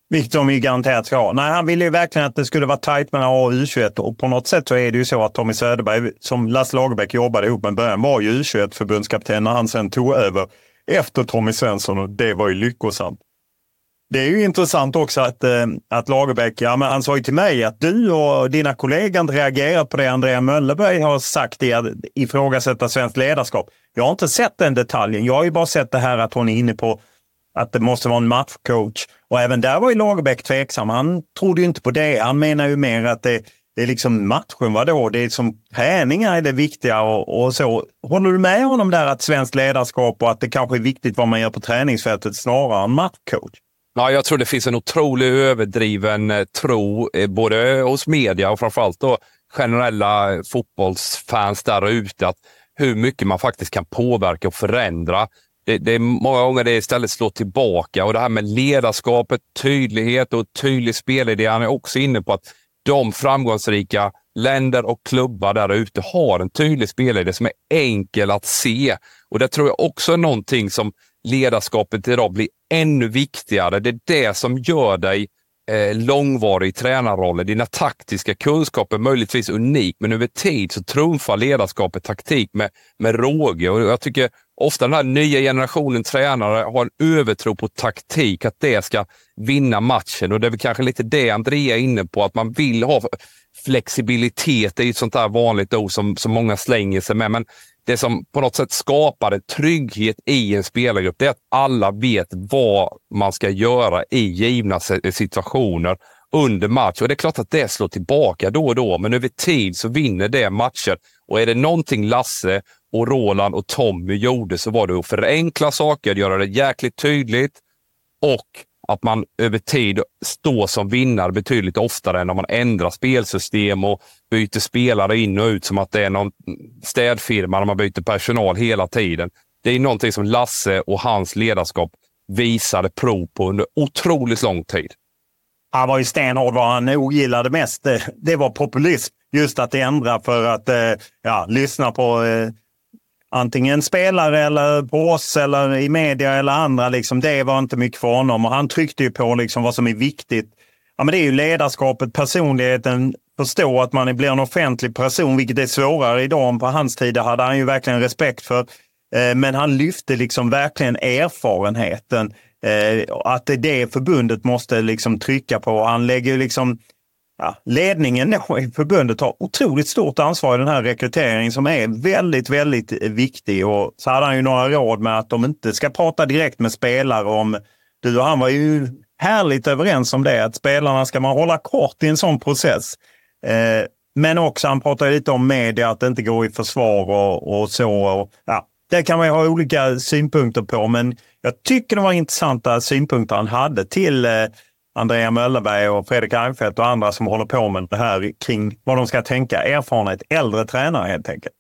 Vilket de ju garanterat ska ha. Nej, han ville ju verkligen att det skulle vara tajt mellan A och U21 och på något sätt så är det ju så att Tommy Söderberg, som Lasse Lagerbäck jobbade ihop med början, var ju U21-förbundskapten när han sen tog över efter Tommy Svensson och det var ju lyckosamt. Det är ju intressant också att, eh, att Lagerbäck, ja, men han sa ju till mig att du och dina kollegor inte reagerar på det Andrea Möllerberg har sagt i att ifrågasätta svenskt ledarskap. Jag har inte sett den detaljen. Jag har ju bara sett det här att hon är inne på att det måste vara en matchcoach. Och även där var ju Lagerbäck tveksam. Han trodde ju inte på det. Han menar ju mer att det, det är liksom matchen, vadå? Det är som träningar är det viktiga och, och, så. Håller du med honom där att svenskt ledarskap och att det kanske är viktigt vad man gör på träningsfältet snarare än matchcoach? Ja, jag tror det finns en otroligt överdriven eh, tro, eh, både hos media och framförallt då generella fotbollsfans där ute, att hur mycket man faktiskt kan påverka och förändra det, det, är många gånger det istället slår tillbaka och det här med ledarskapet, tydlighet och tydlig spelidé. Han är också inne på att de framgångsrika länder och klubbar där ute har en tydlig spelidé som är enkel att se. Och det tror jag också är någonting som ledarskapet idag blir ännu viktigare. Det är det som gör dig eh, långvarig tränarrollen. Dina taktiska kunskaper möjligtvis unik, men över tid så trumfar ledarskapet taktik med, med råge. Och jag tycker ofta den här nya generationen tränare har en övertro på taktik, att det ska vinna matchen. Och det är väl kanske lite det Andrea är inne på, att man vill ha flexibilitet. Det är ett sånt där vanligt ord som, som många slänger sig med. Men det som på något sätt skapade trygghet i en spelargrupp, det är att alla vet vad man ska göra i givna situationer under match. Och Det är klart att det slår tillbaka då och då, men över tid så vinner det matcher. Och är det någonting Lasse och Roland och Tommy gjorde så var det att förenkla saker, göra det jäkligt tydligt och att man över tid står som vinnare betydligt oftare än när man ändrar spelsystem och byter spelare in och ut som att det är någon städfirma när man byter personal hela tiden. Det är någonting som Lasse och hans ledarskap visade prov på under otroligt lång tid. Han var ju stenhård. Vad han ogillade mest, eh, det, var populism. Just att ändra för att eh, ja, lyssna på eh, antingen spelare eller på oss eller i media eller andra. Liksom, det var inte mycket för honom och han tryckte ju på liksom vad som är viktigt. Ja, men det är ju ledarskapet, personligheten, förstå att man blir en offentlig person, vilket är svårare idag. än På hans tid Det hade han ju verkligen respekt för. Eh, men han lyfte liksom verkligen erfarenheten. Eh, att det är det förbundet måste liksom trycka på. Han lägger liksom ja, ledningen i förbundet har otroligt stort ansvar i den här rekryteringen som är väldigt, väldigt viktig. Och så hade han ju några råd med att de inte ska prata direkt med spelare om... Du och han var ju härligt överens om det, att spelarna ska man hålla kort i en sån process. Eh, men också, han pratade lite om media, att det inte går i försvar och, och så. Och, ja, det kan man ju ha olika synpunkter på, men jag tycker det var intressanta synpunkter han hade till eh, Andrea Möllerberg och Fredrik Reinfeldt och andra som håller på med det här kring vad de ska tänka. Erfarenhet, äldre tränare helt enkelt.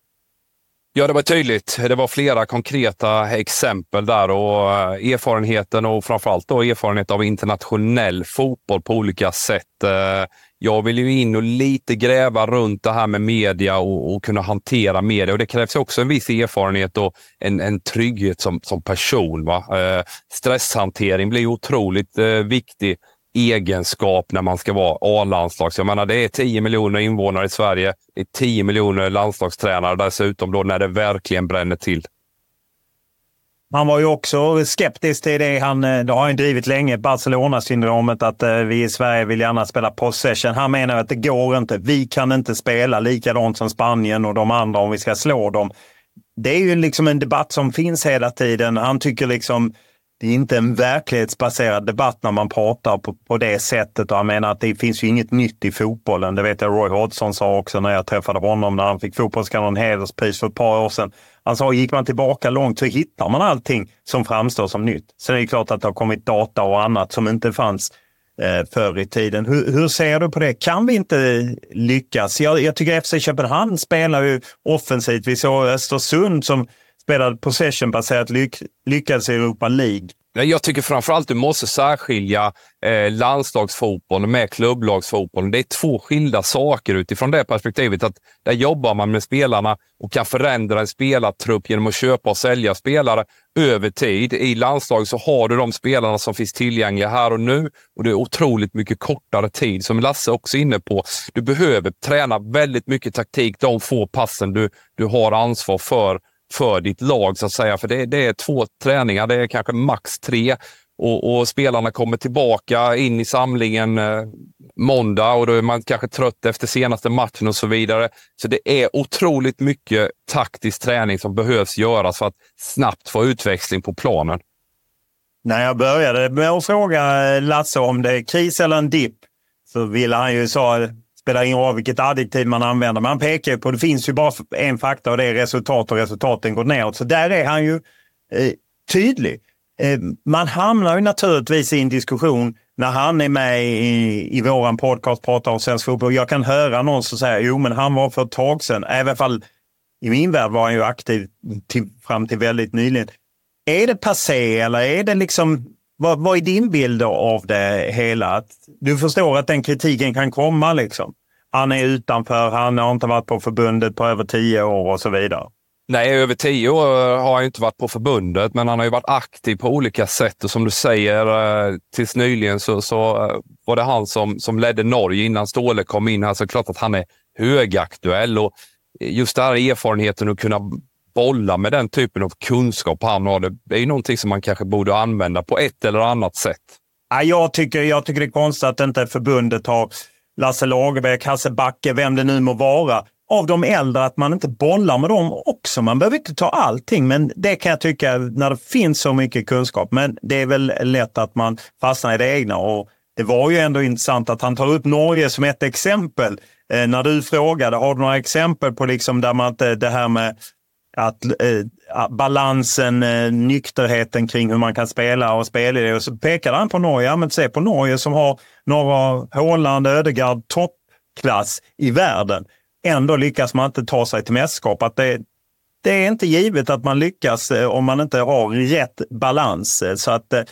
Ja, det var tydligt. Det var flera konkreta exempel där och eh, erfarenheten och framförallt då erfarenhet av internationell fotboll på olika sätt. Eh, jag vill ju in och lite gräva runt det här med media och, och kunna hantera media och det krävs också en viss erfarenhet och en, en trygghet som, som person. Va? Eh, stresshantering blir otroligt eh, viktig egenskap när man ska vara A-landslags. Jag menar, det är 10 miljoner invånare i Sverige. Det är 10 miljoner landslagstränare dessutom då när det verkligen bränner till. Han var ju också skeptisk till det. Han, eh, det har han drivit länge, Barcelona-syndromet, att eh, vi i Sverige vill gärna spela possession. Han menar att det går inte. Vi kan inte spela likadant som Spanien och de andra om vi ska slå dem. Det är ju liksom en debatt som finns hela tiden. Han tycker liksom det är inte en verklighetsbaserad debatt när man pratar på, på det sättet. Och jag menar att det finns ju inget nytt i fotbollen. Det vet jag Roy Hodgson sa också när jag träffade honom när han fick Fotbollskanalen hederspris för ett par år sedan. Han sa, gick man tillbaka långt så hittar man allting som framstår som nytt. Sen är det klart att det har kommit data och annat som inte fanns eh, förr i tiden. Hur, hur, ser du på det? Kan vi inte lyckas? Jag, jag tycker FC Köpenhamn spelar ju offensivt. Vi såg Östersund som spelade possession-baserat lyck, lyckades i Europa League. Jag tycker framförallt du måste särskilja eh, landslagsfotbollen med klubblagsfotbollen. Det är två skilda saker utifrån det perspektivet. att Där jobbar man med spelarna och kan förändra en spelartrupp genom att köpa och sälja spelare över tid. I landslag så har du de spelarna som finns tillgängliga här och nu och det är otroligt mycket kortare tid. Som Lasse också är inne på. Du behöver träna väldigt mycket taktik de få passen du, du har ansvar för för ditt lag så att säga. För det, det är två träningar, det är kanske max tre och, och, spelarna kommer tillbaka in i samlingen eh, måndag och då är man kanske trött efter senaste matchen och så vidare. Så det är otroligt mycket taktisk träning som behövs göras för att snabbt få utväxling på planen. När jag började med att fråga Lasse om det är kris eller en dipp så ville han ju sa spelar ingen roll vilket adjektiv man använder. Man pekar på, det finns ju bara en faktor och det är resultat och resultaten går neråt. Så där är han ju eh, tydlig. Eh, man hamnar ju naturligtvis i en diskussion när han är med i, i våran podcast pratar om svensk fotboll. Jag kan höra någon som säger, jo men han var för ett tag sedan, även fall i min värld var han ju aktiv till, fram till väldigt nyligen. Är det passé eller är det liksom vad, vad är din bild av det hela? Att du förstår att den kritiken kan komma liksom? Han är utanför, han har inte varit på förbundet på över tio år och så vidare. Nej, över tio år eh, har han inte varit på förbundet, men han har ju varit aktiv på olika sätt. Och som du säger, eh, tills nyligen så, så eh, var det han som, som ledde Norge innan Ståle kom in här. Så klart att han är högaktuell och just den här erfarenheten att kunna bolla med den typen av kunskap han har, det är ju någonting som man kanske borde använda på ett eller annat sätt. jag, tycker, jag tycker det är konstigt att inte förbundet har Lasse Lagerbäck, Hasse Backe, vem det nu må vara, av de äldre, att man inte bollar med dem också. Man behöver inte ta allting, men det kan jag tycka när det finns så mycket kunskap. Men det är väl lätt att man fastnar i det egna. Och det var ju ändå intressant att han tar upp Norge som ett exempel. Eh, när du frågade, har du några exempel på liksom där man inte, det här med att eh, balansen, eh, nykterheten kring hur man kan spela och spela det. Och så pekade han på Norge. Ja, men se på Norge som har några Håland, Ödegard, toppklass i världen. Ändå lyckas man inte ta sig till mästerskap. Att det, det är inte givet att man lyckas eh, om man inte har rätt balans. Så att, eh,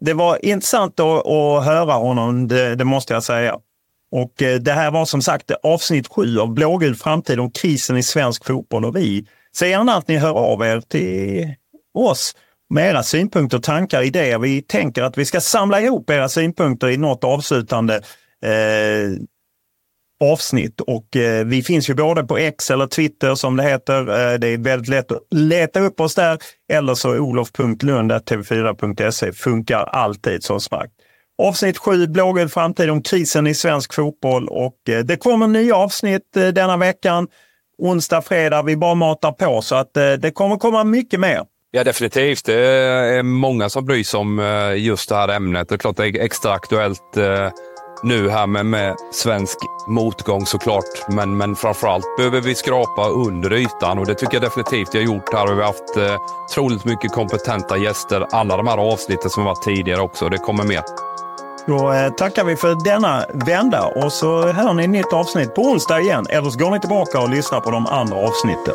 det var intressant att, att höra honom, det, det måste jag säga. Och eh, det här var som sagt avsnitt sju av Blågul framtid om krisen i svensk fotboll och vi Se gärna att ni hör av er till oss med era synpunkter, tankar, idéer. Vi tänker att vi ska samla ihop era synpunkter i något avslutande eh, avsnitt. Och eh, vi finns ju både på X eller Twitter som det heter. Eh, det är väldigt lätt att leta upp oss där. Eller så olof.lund.tv4.se funkar alltid som sagt. Avsnitt 7, Blågul framtid om krisen i svensk fotboll och eh, det kommer nya avsnitt eh, denna veckan. Onsdag, fredag, vi bara matar på så att eh, det kommer komma mycket mer. Ja, definitivt. Det är många som bryr sig om eh, just det här ämnet. Det är klart det är extra aktuellt eh, nu här med, med svensk motgång såklart. Men, men framförallt behöver vi skrapa under ytan och det tycker jag definitivt vi har gjort här. Vi har haft eh, otroligt mycket kompetenta gäster alla de här avsnitten som har varit tidigare också. Det kommer mer. Då eh, tackar vi för denna vända och så hör ni ett nytt avsnitt på onsdag igen. Eller så går ni tillbaka och lyssnar på de andra avsnitten.